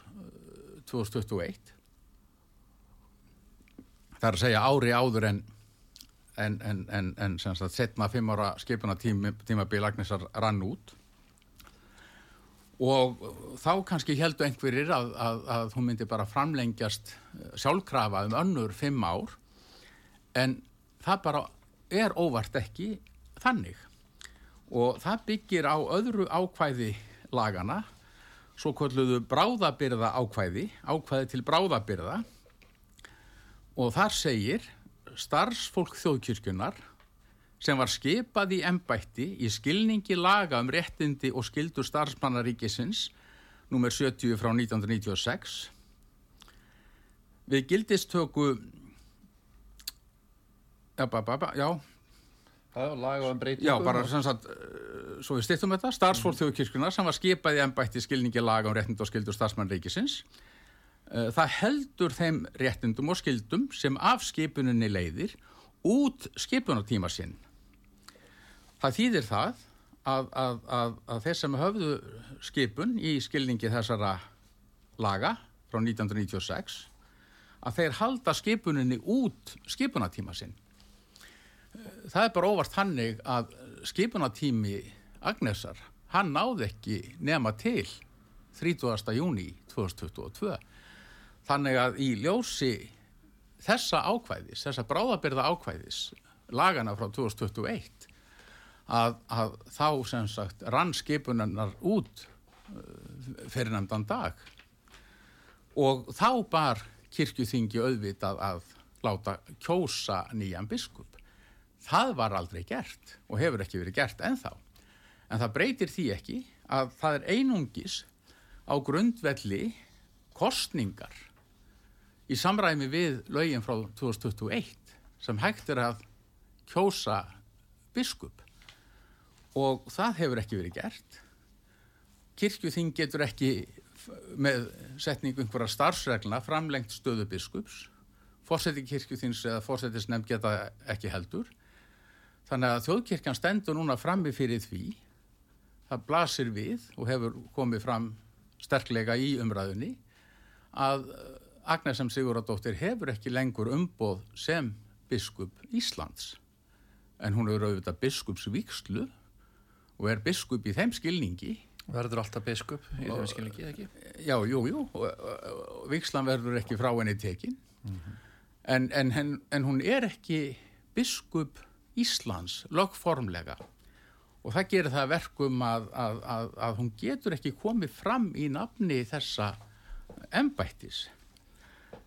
2021. Það er að segja ári áður en en, en, en, en setna fimm ára skipuna tíma, tímabil Agnesar rann út. Og þá kannski heldu einhverjir að, að, að hún myndi bara framlengjast eh, sjálfkrafa um önnur fimm ár. En það bara er óvart ekki þannig. Og það byggir á öðru ákvæði lagana svo kolluðu bráðabyrða ákvæði ákvæði til bráðabyrða og þar segir starfsfólk þjóðkirkjunar sem var skipað í embætti í skilningi laga um réttindi og skildur starfsmannaríkisins nr. 70 frá 1996 við gildistöku já, ba, ba, ba, já er laga um breytingu. Já, bara sem sagt, svo við styrtum þetta, starfsfólk þjóðkirkuna sem var skipað í ennbætti skilningi laga um réttind og skildur starfsmannríkisins. Það heldur þeim réttindum og skildum sem af skipuninni leiðir út skipunartíma sinn það þýðir það að, að, að, að þeir sem höfðu skipun í skilningi þessara laga frá 1996 að þeir halda skipuninni út skipunatíma sinn. Það er bara óvart hannig að skipunatími Agnesar, hann náði ekki nema til 30. júni 2022. Þannig að í ljósi þessa ákvæðis, þessa bráðabyrða ákvæðis, lagana frá 2021, að, að þá sem sagt rann skipunarnar út uh, fyrir nefndan dag og þá bar kirkjuþingi auðvitað að láta kjósa nýjan biskup. Það var aldrei gert og hefur ekki verið gert ennþá. En það breytir því ekki að það er einungis á grundvelli kostningar í samræmi við lögin frá 2021 sem hægt er að kjósa biskup og það hefur ekki verið gert. Kirkjuþing getur ekki með setningu einhverja starfsregluna framlengt stöðu biskups. Fórseti kirkjuþings eða fórsetisnefn geta ekki heldur. Þannig að þjóðkirkjan stendur núna frammi fyrir því. Það blasir við og hefur komið fram sterklega í umræðunni að Agnes M. Siguradóttir hefur ekki lengur umboð sem biskup Íslands. En hún hefur auðvitað biskupsvíkslu og er biskup í þeim skilningi Verður alltaf biskup í þeim skilningi, ekki? Já, jú, jú Vikslan verður ekki frá henni tekin mm -hmm. en, en, en hún er ekki biskup Íslands lögformlega og það gerir það verkum að, að, að, að hún getur ekki komið fram í nafni þessa embættis.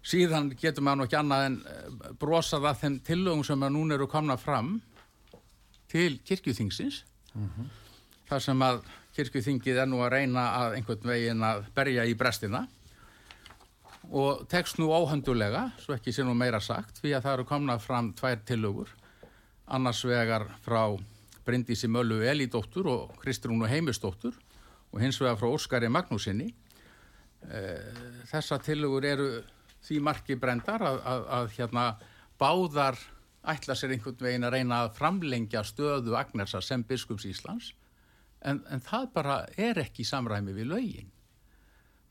Síðan getur maður nú ekki annað en eh, brosað að þeim tillögum sem að núna eru komna fram til kirkjuþingsins. Þar sem að kirkjuþingið er nú að reyna að einhvern veginn að berja í brestina. Og tekst nú óhöndulega, svo ekki sé nú meira sagt, því að það eru komna fram tvær tillögur, annars vegar frá Bryndísi Möllu Elídóttur og Kristrúnu Heimistóttur og hins vegar frá Óskari Magnúsinni. Þessa tillögur eru því marki brendar að, að, að hérna báðar ætla sér einhvern veginn að reyna að framlengja stöðu Agnersa sem biskups Íslands en, en það bara er ekki í samræmi við lögin.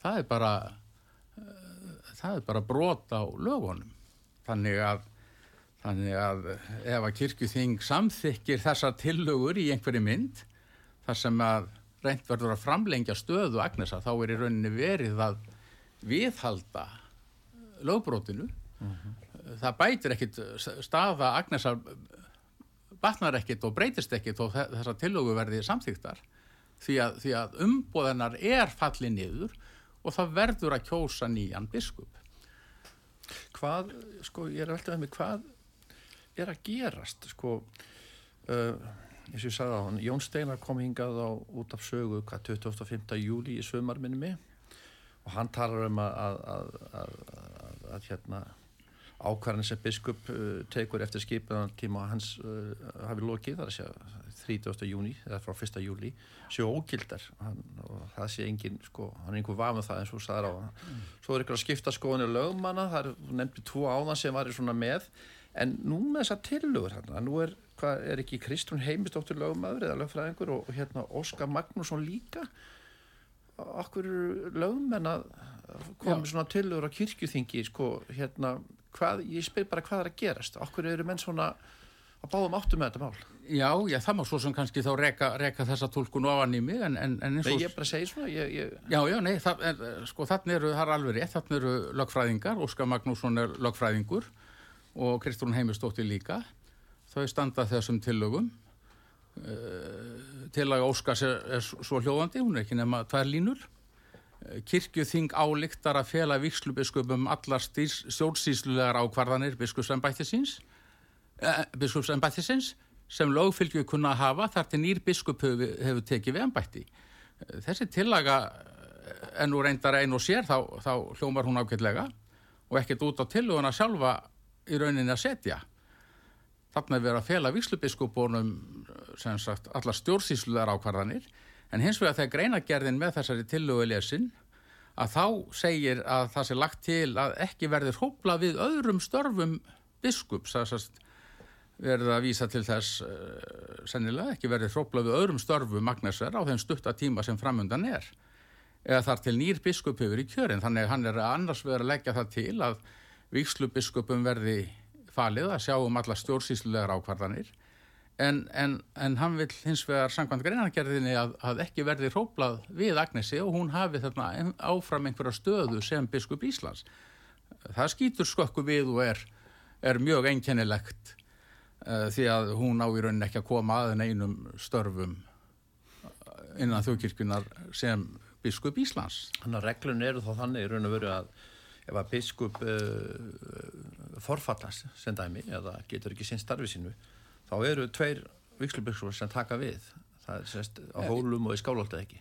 Það er bara, uh, það er bara brot á lögunum. Þannig að, þannig að ef að kirkjuþing samþykir þessar tillögur í einhverju mynd þar sem að reynd verður að framlengja stöðu Agnesa þá er í rauninni verið að viðhalda lögbrótinu. Það bætir ekkit staða Agnesar batnar ekkit og breytist ekkit og þessar tillögu verði samþýktar því að, því að umbóðanar er fallið niður og það verður að kjósa nýjan biskup. Hvað, sko, ég er veltað með mig, hvað er að gerast, sko, uh, eins og ég sagði á hann, Jón Steinar kom hingað á út af sögu, hvað, 25. júli í sömar minni mig og hann talar um að, að, að, að hérna, ákvarðan sem biskup uh, tekur eftir skipaðan tíma hans uh, hafi lokið, það er að segja 30. júni, eða frá 1. júli séu ógildar hann, og það sé engin, sko, hann er einhver vafn það eins og sagður á hann. Mm. Svo er ykkur að skipta skoðinu lögmanna, það er nefndi tvo áðan sem var í svona með, en nú með þessa tillugur hérna, nú er, hvað, er ekki Kristrún Heimistóttur lögmaður eða lögfræðingur og, og hérna Óskar Magnússon líka okkur lögmenn að komið svona tillugur á kirkjuþingi, sko, hérna hvað, ég spyr bara hvað er að gerast? Okkur eru menn svona að báðum áttu með þetta mál. Já, já, það má svo sem kannski þá reka, reka þessa tólkun ofan í mig en, en, en Nei, ég bara segi svona ég, ég... Já, já, nei, það, en, sko þannig eru, það er alveg rétt þannig eru lögfræðingar, Óskar Magnússon er lögfræðingur og Kristrún Heimistóttir líka. Þau standa þessum tillögum tillaga Óskars er, er svo hljóðandi, hún er ekki nema tvær línur kirkjuþing álíktar að fela vikslubisköpum allar stjórnsýslulegar ákvarðanir biskupsembættisins eh, biskupsembættisins sem lögfylgju kunna að hafa þar til nýr biskup hefur, hefur tekið við embætti. Þessi tillaga en nú reyndar einn og sér þá, þá hljómar hún ákveldlega og ekkert út á tilluguna sjálfa í rauninni að setja. Þarna er verið að fela vikslubiskupunum sem sagt allar stjórnsýslulegar ákvarðanir. En hins vegar þegar greinagerðin með þessari tillögu lesin að þá segir að það sé lagt til að ekki verður hópla við öðrum störfum biskups, það sést verður að vísa til þess uh, sennilega ekki verður hópla við öðrum störfum Magnesver á þeim stutta tíma sem framundan er. Eða þar til nýr biskup hefur í kjörin, þannig að hann er annars verið að leggja það til að vikslubbiskupum verði falið að sjá um alla stjórnsýslulegar ákvarðanir En, en, en hann vil hins vegar samkvæmt greinargerðinni að, að ekki verði hróplað við Agnesi og hún hafi þarna áfram einhverja stöðu sem biskup Íslands. Það skýtur skökku við og er, er mjög einkennilegt uh, því að hún á í rauninni ekki að koma að einum störfum innan þjókirkjunar sem biskup Íslands. Þannig að reglun eru þá þannig í raun og veru að ef að biskup uh, forfallast sem dæmi eða getur ekki sinn starfi sínu þá eru tveir viksluböksur sem taka við. Það er sérst á hólum og í skálóldið ekki?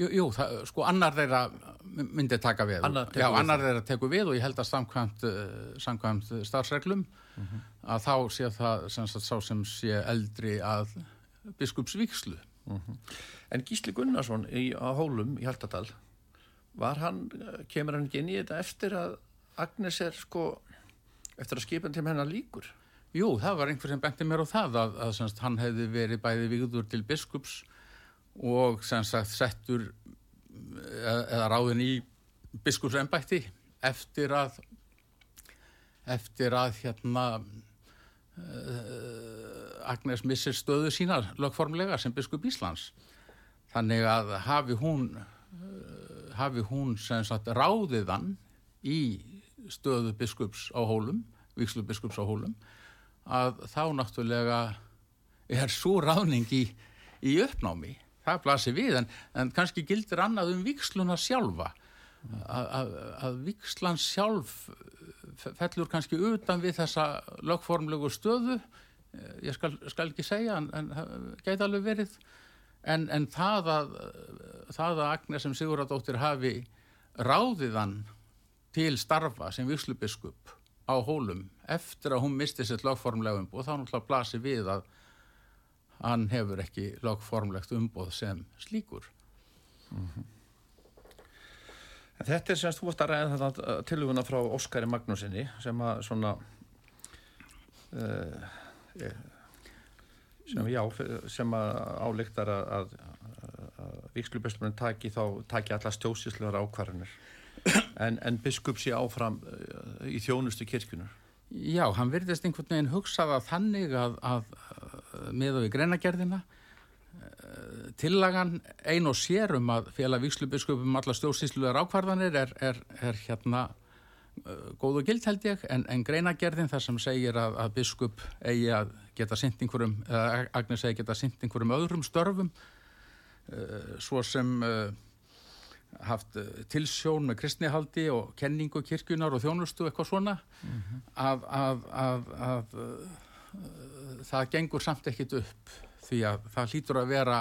Jú, jú það, sko annar þeirra myndi taka við. Annar Já, annar þeirra teku við og ég held að samkvæmt, uh, samkvæmt starfsreglum mm -hmm. að þá sé það sem sagt, sá sem sé eldri að biskupsvíkslu mm -hmm. En Gísli Gunnarsson í, á hólum í Haldadal var hann, kemur hann í þetta eftir að Agnes er sko eftir að skipan til hennar líkur Jú, það var einhver sem benti mér á það að, að semst, hann hefði verið bæði vigður til biskups og sagt settur eða ráðin í biskupsembætti eftir að eftir að hérna uh, Agnes missir stöðu sína lögformlega sem biskup Íslands. Þannig að hafi hún uh, hafi hún sem sagt ráðiðan í stöðu biskups á hólum, vikslu biskups á hólum að þá náttúrulega er svo ráning í, í uppnámi. Það blasir við en, en kannski gildir annað um viksluna sjálfa. Að vikslan sjálf fellur kannski utan við þessa lögformlegu stöðu, ég skal, skal ekki segja en, en gæti alveg verið, en, en það, að, það að Agnes sem Siguradóttir hafi ráðiðan til starfa sem vikslubiskup á hólum eftir að hún misti sitt lögformlega umbúð þá náttúrulega blasir við að hann hefur ekki lögformlegt umbúð sem slíkur mm -hmm. Þetta er semst þú varst að ræða þetta tiluguna frá Óskari Magnúsinni sem að svona uh, sem já sem að álíktar að, að, að vikslubiskupunum taki þá taki alla stjósislegar ákvarðanir en, en biskup sé áfram uh, í þjónustu kirkunar Já, hann verðist einhvern veginn hugsaða þannig að, að með og við greinagerðina uh, tillagan ein og sér um að félag vikslubiskup um alla stjórnsýsluðar ákvarðanir er, er, er hérna góð og gild held ég en, en greinagerðin þar sem segir að, að biskup eigi að geta synt einhverjum, eða Agnes eigi að geta synt einhverjum öðrum störfum svo sem haft eh, tilsjón með kristnihaldi og kenningu kirkjunar og þjónustu eitthvað svona. Mm -hmm. að, að, að, að uh, það gengur samt ekkit upp því að það hlýtur að vera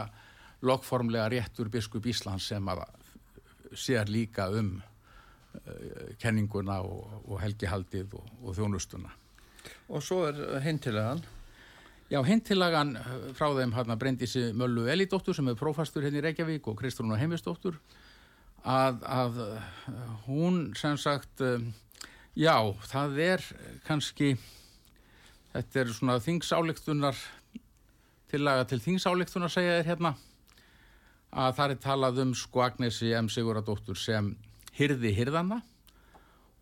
lokformlega réttur biskup Íslands sem að sér líka um uh, kenninguna og, og helgihaldið og, og þjónustuna. Og svo er hintilegan Já, hintilegan frá þeim hann að brendi sér Möllu Elidóttur sem er prófastur henni hérna í Reykjavík og Kristrún og Heimistóttur að, að hún sem sagt já, það er kannski þetta er svona þingsáleiktunar tillaga til þingsáleiktunar segja þér hérna að það er talað um sko Agnesi M. Siguradóttur sem hyrði hyrðana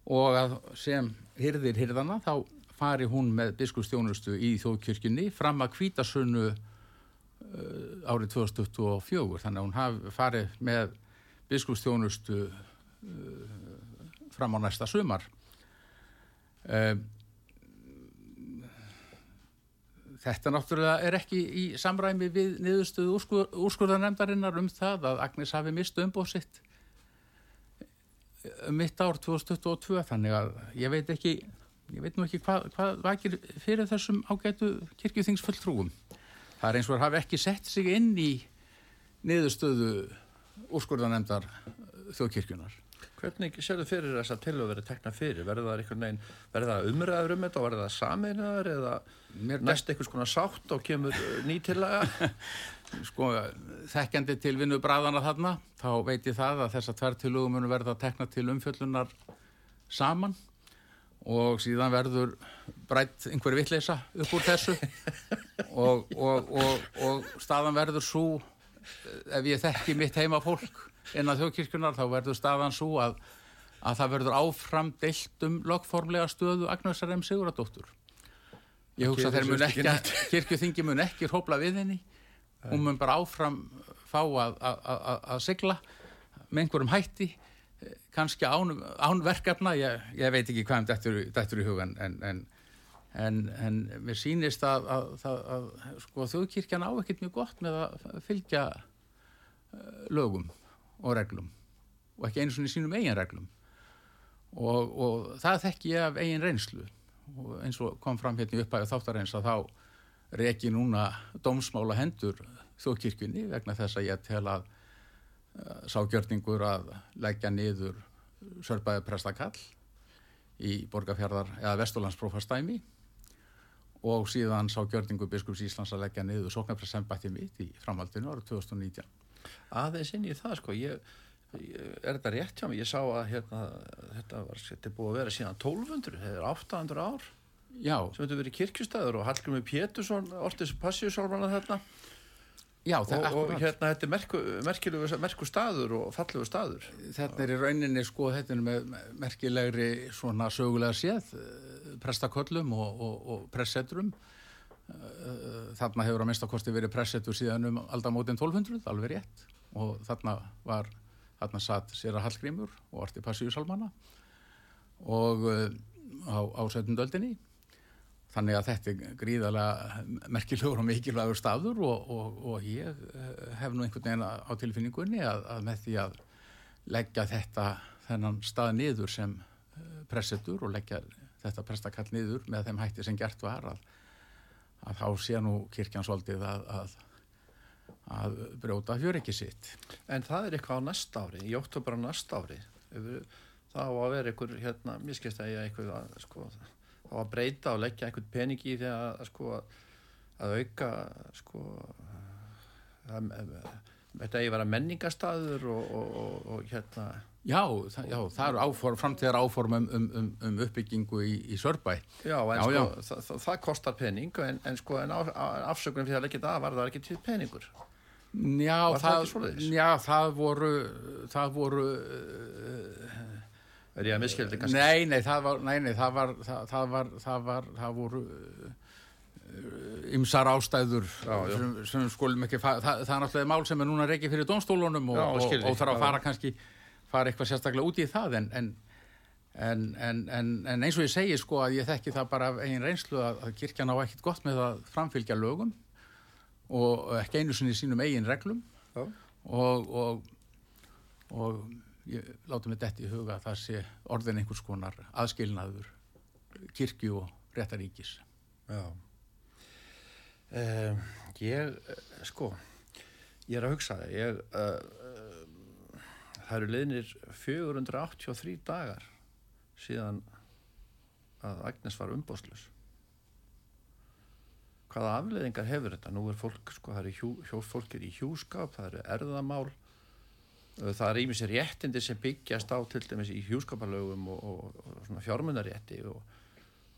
og að sem hyrðir hyrðana þá fari hún með biskustjónustu í þjóðkirkjunni fram að kvítasunnu uh, árið 2024 þannig að hún hafi farið með biskupstjónustu uh, fram á næsta sumar. Um, þetta náttúrulega er ekki í samræmi við niðurstöðu úrskur, úrskurðarnemdarinnar um það að Agnes hafi mistu umbóð sitt um mitt ár 2022 þannig að ég veit ekki ég veit nú ekki hvað, hvað vakir fyrir þessum ágætu kirkjuþingsfulltrúum. Það er eins og það hafi ekki sett sig inn í niðurstöðu úrskurðanemdar þjóðkirkjunar. Hvernig séu þau fyrir þess að til að vera tekna fyrir? Verður það umræður um þetta og verður það saminnaður eða Mér næst einhvers konar sátt og kemur uh, nýtillaga? <laughs> sko, þekkjandi til vinnu bræðana þarna, þá veit ég það að þessa tverrtilugum munum verða að tekna til umfjöllunar saman og síðan verður brætt einhverju vittleisa upp úr þessu <laughs> og, og, og, og staðan verður svo ef ég þekki mitt heima fólk en að þjóðkirkjunar þá verður staðan svo að, að það verður áfram deilt um lokformlega stöðu Agnarsar M. Siguradóttur ég hugsa þeir mun ekki að <laughs> kirkjuþingi mun ekki hrópla við henni. Hún mun bara áfram fá að, að, að sigla með einhverjum hætti kannski án, án verkefna. Ég, ég veit ekki hvað um dættur í hugan en, en, en, en mér sýnist að, að sko, þjóðkirkjan á ekkert mjög gott með að fylgja uh, lögum og reglum. Og ekki einu svona í sínum eigin reglum. Og, og það þekk ég af eigin reynslu. Og eins og kom fram hérna í uppæðu þáttarins að þá reki núna dómsmála hendur þjóðkirkjunni vegna þess að ég tel að uh, ságjörningur að leggja niður sörpaði prestakall í borgarfjörðar eða Vesturlandsprófastæmi og síðan sá gjörningu biskups Íslands að leggja niður sóknarpressembætti mitt í framhaldinu árið 2019 aðeins inn í það sko. Ég, ég, er þetta rétt hjá mig, ég sá að hérna, þetta var, þetta búið að vera síðan 1200, þetta er 800 ár Já. sem þetta verið kirkjustæður og Hallgrimur Pétursson orðis passíusálfana þarna Já, og, og hérna þetta er merku, merkilegu merku staður og fallegu staður. Þetta er í rauninni sko þetta er með merkilegri svona sögulega séð eh, prestaköllum og, og, og pressetrum Eh, þarna hefur að minnstakosti verið pressetur síðan um aldamótin 1200, alveg rétt. Og þarna var þarna satt sér að Hallgrímur og Arti Passíusalmanna og uh, á, á setjumdöldinni þannig að þetta er gríðarlega merkilegur og mikilvægur staður og, og, og ég eh, hef nú einhvern veginn á tilfinningunni að, að með því að leggja þetta þennan stað niður sem eh, pressetur og leggja þetta prestakall niður með þeim hætti sem gert var að, að þá sé nú kirkjan svolítið að, að, að brjóta fjöriki sitt. En það er eitthvað á næsta ári, í oktober á næsta ári. Það á að vera einhver, hérna, mér skilst að ég eitthvað, að, sko, það á að breyta og leggja einhvern pening í því að, sko, að auka, sko, að, þetta eigi vera menningastaður og, og, og, og hérna... Já, það, já, það eru áform, framtíðar áform um, um, um, uppbyggingu í, í Sörbæ. Já, en já, sko, já. Það, það, það kostar pening, en, en sko, en afsökunum fyrir að leggja það var það ekki til peningur. Já, það, voru, það voru... Er ég að miskildi kannski? Nei, nei, það var, nei, nei, það var, það var, það var, það voru ymsar ástæður já, já. sem, sem skulum ekki það, það er náttúrulega mál sem er núna reikið fyrir domstólunum og, og, og, og þarf að fara kannski fara eitthvað sérstaklega út í það en, en, en, en eins og ég segi sko að ég þekki það bara af einn reynslu að, að kirkjan á ekkit gott með að framfylgja lögum og ekki einu sinni sínum eigin reglum og og ég láta mig dætt í huga að það sé orðin einhvers konar aðskilnaður kirkju og réttaríkis Já Uh, ég, uh, sko, ég er að hugsa það, ég, uh, það eru liðnir 483 dagar síðan að Agnes var umbóðslus. Hvaða afleðingar hefur þetta? Nú er fólk, sko, það eru hjú, hjú, fólkir í hjúskap, það eru erðamál, það er ímið sér réttindi sem byggjast á til dæmis í hjúskapalögum og, og, og svona fjármunarétti og,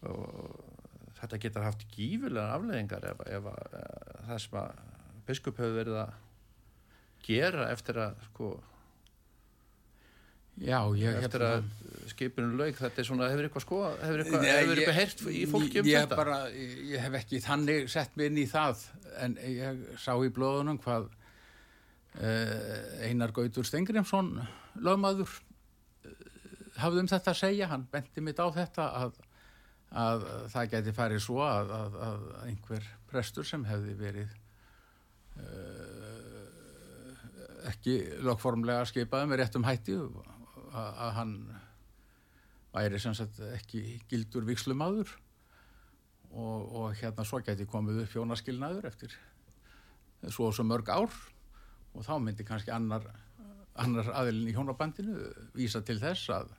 og þetta getur haft gífurlega afleðingar ef, ef, ef, ef það sem að biskup hefur verið að gera eftir að sko Já, ég eftir að skipunum laug þetta er svona, hefur eitthvað sko hefur eitthvað, hefur eitthvað hert í fólki um ég þetta? Bara, ég hef ekki þannig sett mig inn í það en ég sá í blóðunum hvað Einar Gautur Stengrimsson lögmaður uh, hafði um þetta að segja, hann benti mitt á þetta að að það geti farið svo að, að, að einhver prestur sem hefði verið uh, ekki lögformlega skipaði með réttum hætti að, hann væri sem sagt ekki gildur vikslumadur og, og hérna svo geti komið upp fjónaskilnaður eftir svo og svo mörg ár og þá myndi kannski annar, annar aðilin í hjónabandinu vísa til þess að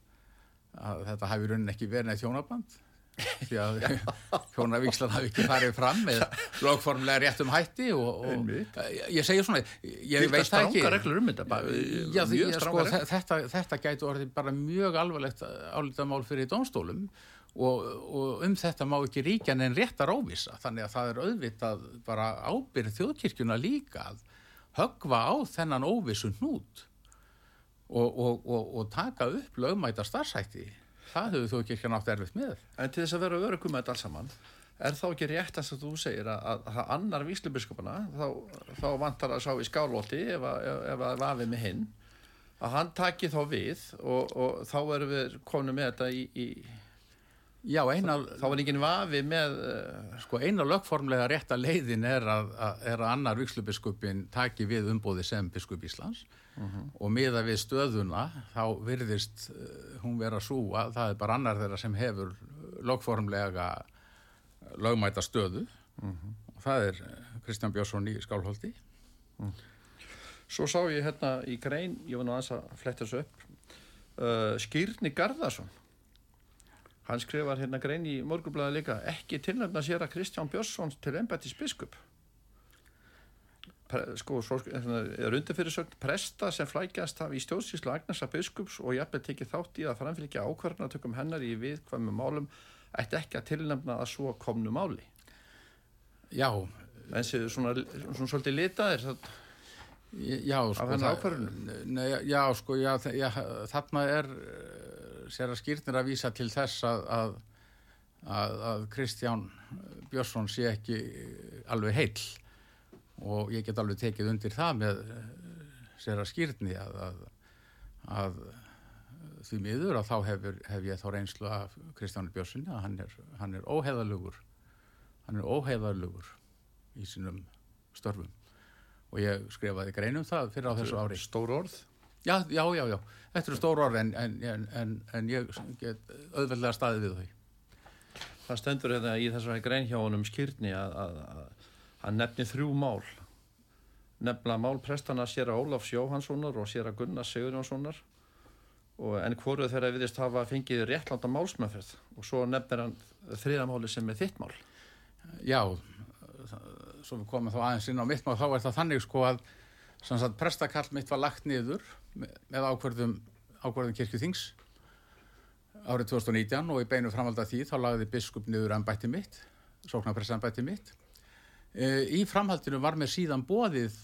þetta hafi raunin ekki verið neitt hjónaband. Því að <laughs> hjónavíkslan hafi ekki farið fram með logformlega réttum hætti og, og ég segja svona ég veit það ekki. um þetta, já, því, sko, þetta, þetta gæti orðið bara mjög alvarlegt álítamál fyrir dónstólum og, og um þetta má ekki ríkja en réttar óvisa þannig að það er auðvitað bara ábyrð þjóðkirkjuna líka að högva á þennan óvisun hnút og, og taka upp lögmæta starfsætti það hefur þú ekki ekki nátt erfitt með. En til þess að vera örugum með þetta alls saman er þá ekki rétt að þú segir að það annar víslubiskupana þá, þá vantar að sá í skálóti ef að vafið með hinn að hann taki þá við og, og þá erum við konum með þetta í, í Já, eina, þá er enginn vafi með uh, sko eina lögformlega rétta leiðin er að, að, er að annar vikslubbiskupin taki við umbóði sem biskup Íslands uh mhm. -huh. og miða við stöðuna þá virðist uh, hún vera svo að það er bara annar þeirra sem hefur lögformlega lögmæta stöðu -huh. Mhm. og það er Kristján Björnsson í Skálholti -huh. Svo sá ég hérna í grein, ég var nú aðeins að fletta þessu upp uh, Skýrni Garðarsson Hann skrifar hérna grein í morgublaði líka ekki tilnöfna sér að Kristján Björnsson til ennbættis biskup. Sko, svo hérna, er undirfyrirsögn presta sem flækjast hafi í stjórnsíslu Agnesa biskups og jafnveg tekið þátt í að framfylgja ákvarðanatökum hennar í viðkvæmum málum ætti ekki að tilnöfna að svo komnu máli. Já. En séu svona, svona svolítið litaðir það Já, sko, það, já, sko, já, já, þarna er sér að skýrnir að vísa til þess að, að, að, að Kristján Björnsson sé ekki alveg heil og ég get alveg tekið undir það með sér að skýrni að því miður að þá hefur, hef ég þá reynslu af Kristján Björnsson að hann er, hann er óheðalugur hann er óheiðarlugur í sínum störfum. Og ég skrifaði greinum það fyrir á þessu ári. Stór orð. Já, já, já, já, þetta eru stór orð en, en, en, en, en ég get auðveldlega staðið við þau. Það stendur hérna í þessari grein hjá honum skýrni að, að, að hann nefni þrjú mál. Nefna mál prestana sér að Ólafs Jóhanssonar og sér að Gunnar Sigurjónssonar. Og en hvoru þeirra viðist hafa fengið réttlanda málsmöfrið og svo nefnir hann þriðamáli sem er þitt mál. Já, svo við komum þá aðeins inn á mitt mál, þá er það þannig sko að prestakall mitt var lagt niður með, ákvörðum, ákvörðum kirkjuþings árið 2019 og í beinu framvalda því þá lagði biskup niður embætti mitt, sóknarprestambætti mitt. E, í framhaldinu var mér síðan bóðið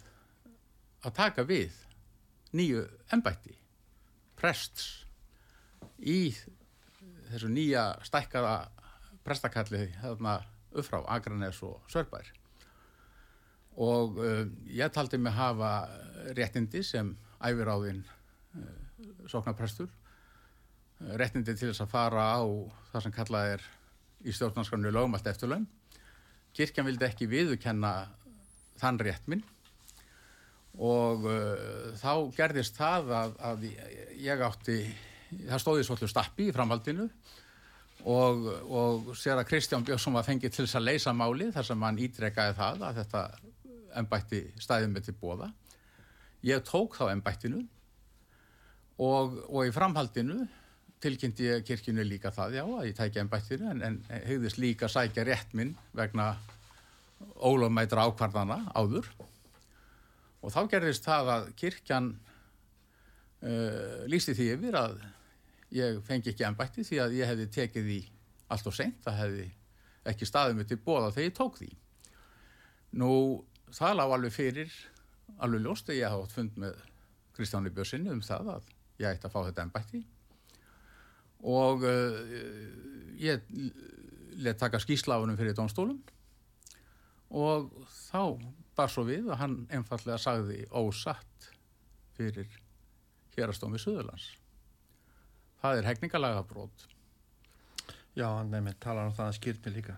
að taka við nýju embætti, prests, í þessu nýja stækkaða prestakalli þarna upp frá Akranes og Sörbær og uh, ég taldi mig hafa réttindi sem æfiráðin uh, sóknarprestur uh, réttindi til þess að fara á það sem kallað er í stjórnarskranu lögumalt eftirlaun. Kirkjan vildi ekki viðukenna þann rétt minn og uh, þá gerðist það að, að ég átti það stóði svolítið stappi í framhaldinu og, og sér að Kristján Björnsson var fengið til þess að leysa máli þar sem hann ítrekkaði það að þetta embætti stæðum með til bóða ég tók þá embættinu og, og í framhaldinu tilkynnti ég kirkjunu líka það já að ég tækja embættinu en, en hegðist líka sækja rétt minn vegna ólöfmætra ákvarðana áður og þá gerðist það að kirkjan uh, lýsti því yfir að ég fengi ekki ennbætti því að ég hefði tekið því allt og seint, það hefði ekki staðið mig til bóða þegar ég tók því. Nú, það lág alveg fyrir, alveg ljóst að ég hafa átt fund með Kristjáni Björnsinni um það að ég ætti að fá þetta ennbætti og uh, ég let taka skýslafunum fyrir dónstólum og þá bar svo við að hann einfallega sagði ósatt fyrir hérastómi Suðurlands það er hegningalega brot Já, nefnir talar um það að skýrni líka.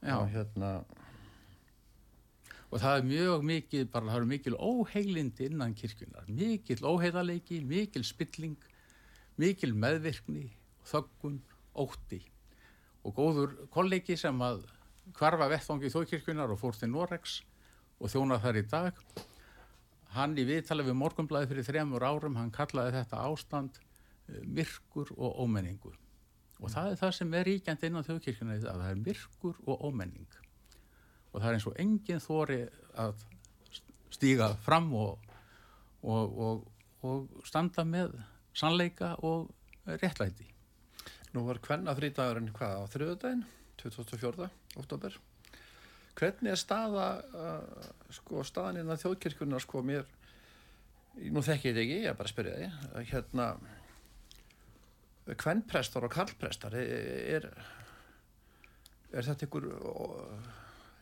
Já. Og hérna, og það er mjög mikið, bara það eru mikil óheilindi innan kirkjunar, mikil óheilaleiki, mikil spilling, mikil meðvirkni, þöggun, ótti. Og góður kollegi sem að hvarfa vettfangi þókirkjunar og fór til Norex og þjóna þar í dag hann í viðtali við morgunblæði fyrir þremur árum, hann kallaði þetta ástand eh, myrkur og ómenningu. Og það er það sem er ríkjandi innan þjóðkirkjuna að það er myrkur og ómenning og það er eins og enginn þóri að stíga fram og, og, og, og standa með sannleika og réttlæti. nú var hvenna frítagurinn hvað á þriðudaginn, 24. oktober. Hvernig er staða, uh, sko, staðan innan þjóðkirkjuna, sko, mér, nú þekki ég þetta ekki, ég er bara að spyrja að hérna, hvennprestar og kallprestar, er, er þetta ykkur,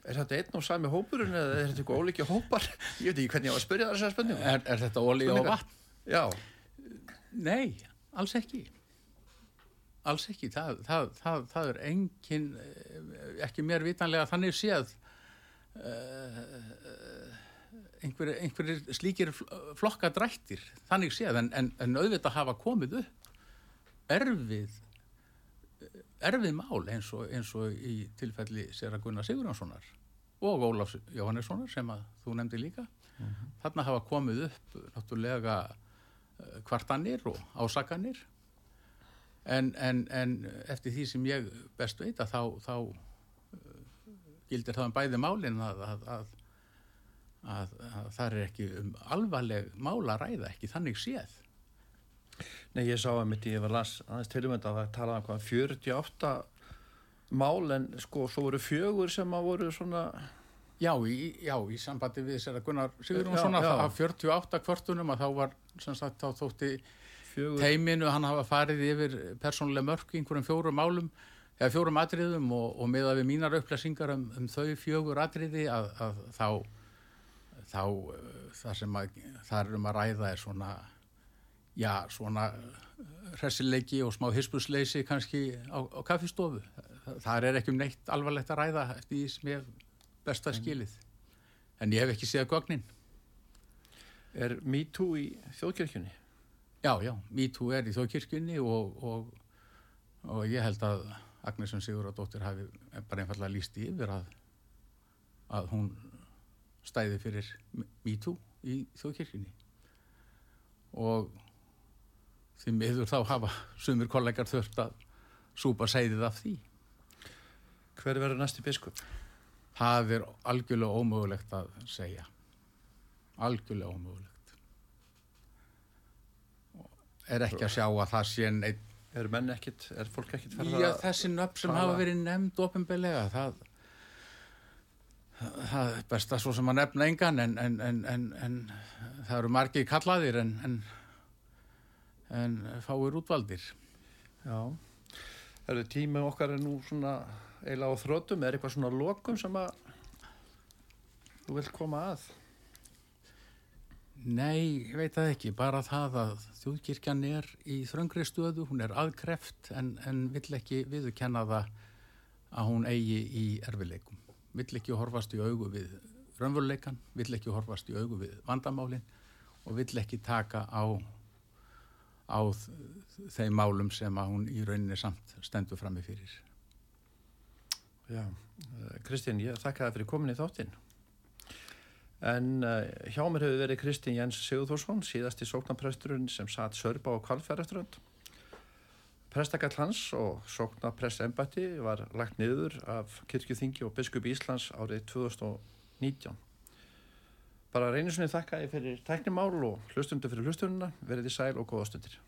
er þetta einn og sami hópurinn eða er þetta ykkur ólíkja hópar? Ég veit ekki hvernig ég á að spyrja þessar spurningu. Er, er þetta olí og Spurningar? vatn? Já, Nei, alls ekki. Alls ekki. Það, það, það, það er engin, ekki mér vitanlega þannig séð uh, einhverjir einhver slíkir fl- flokkadrættir, þannig séð, en, en, en auðvitað hafa komið upp erfið erfið mál eins og, eins og í tilfelli Sera Gunnar Sigurjónssonar og Ólafs Jóhannessonar sem að þú nefndi líka. Þarna hafa komið upp náttúrulega eh, kvartanir og ásakanir en, en, en eftir því sem ég best veit að þá, þá eh, gildir það um bæði málin að, að, að, að, að það er ekki um alvarleg mál að ræða, ekki þannig séð. Nei, ég sá að mitt ég var las aðeins til um þetta að það talaði um hvað 48 mál en sko svo voru fjögur sem að voru svona Já, í, já, í sambandi við þessara Gunnar Sigurjónsson Já, að já. það 48 kvartunum að þá var sem sagt þá þótti fjögur teiminu hann hafa farið yfir persónulega mörk í einhverjum fjórum málum eða fjórum atriðum og, og meða við mínar upplýsingar um, um þau fjögur atriði að, að þá þá uh, það sem að það er um að ræða er svona já, svona hressileiki og smá hispusleysi kannski á, á kaffistofu. Það er ekki um neitt alvarlegt að ræða eftir því sem ég hef best að skilið. En ég hef ekki séð gögnin. Er MeToo í þjóðkirkjunni? Já, já, MeToo er í þjóðkirkjunni og, og, og ég held að Agnesson Siguradóttir hafi bara einfallega líst yfir að, að hún stæði fyrir MeToo í þjóðkirkjunni. Og því miður þá hafa sumir kollegar þurft að súpa segðið af því. Hver verður næsti biskup? Það er algjörlega ómögulegt að segja. Algjörlega ómögulegt. Er ekki að sjá að það sé neitt... Er menn ekkit, er fólk ekkit ferða að... Já, þessi nöfn sem hafa verið nefnd ofinbelega, það, það er best að svo sem að nefna engan en, en, en, en það eru margi kallaðir en fáir útvaldir. Já, það eru tíma okkar er nú svona eiginlega á þrótum, er eitthvað svona lokum sem að þú vilt koma að? Nei, ég veit það ekki, bara það að þjóðkirkjan er í þröngri stöðu, hún er aðkreft en, en vill ekki viðkenna það að hún eigi í erfileikum. Vill ekki horfast í augu við raunveruleikan, vill ekki horfast í augu við vandamálinn og vill ekki taka á, á þeim málum sem að hún í rauninni samt stendur fram með fyrir. Já, eh, Kristinn, ég þakka það fyrir komin í þáttinn. En uh, hjá mér hefur verið Kristinn Jens Sigurðursson, síðasti sóknarpresturinn sem satt sörba á kvalfjörðarströnd. Prestakall hans og sóknarprestembætti var lagt niður af Kirkjuþingi og Biskup Íslands árið 2019. Bara reynisunni þakka ég fyrir tæknimál og hlustundu fyrir hlustununa, verið í sæl og góða stundir.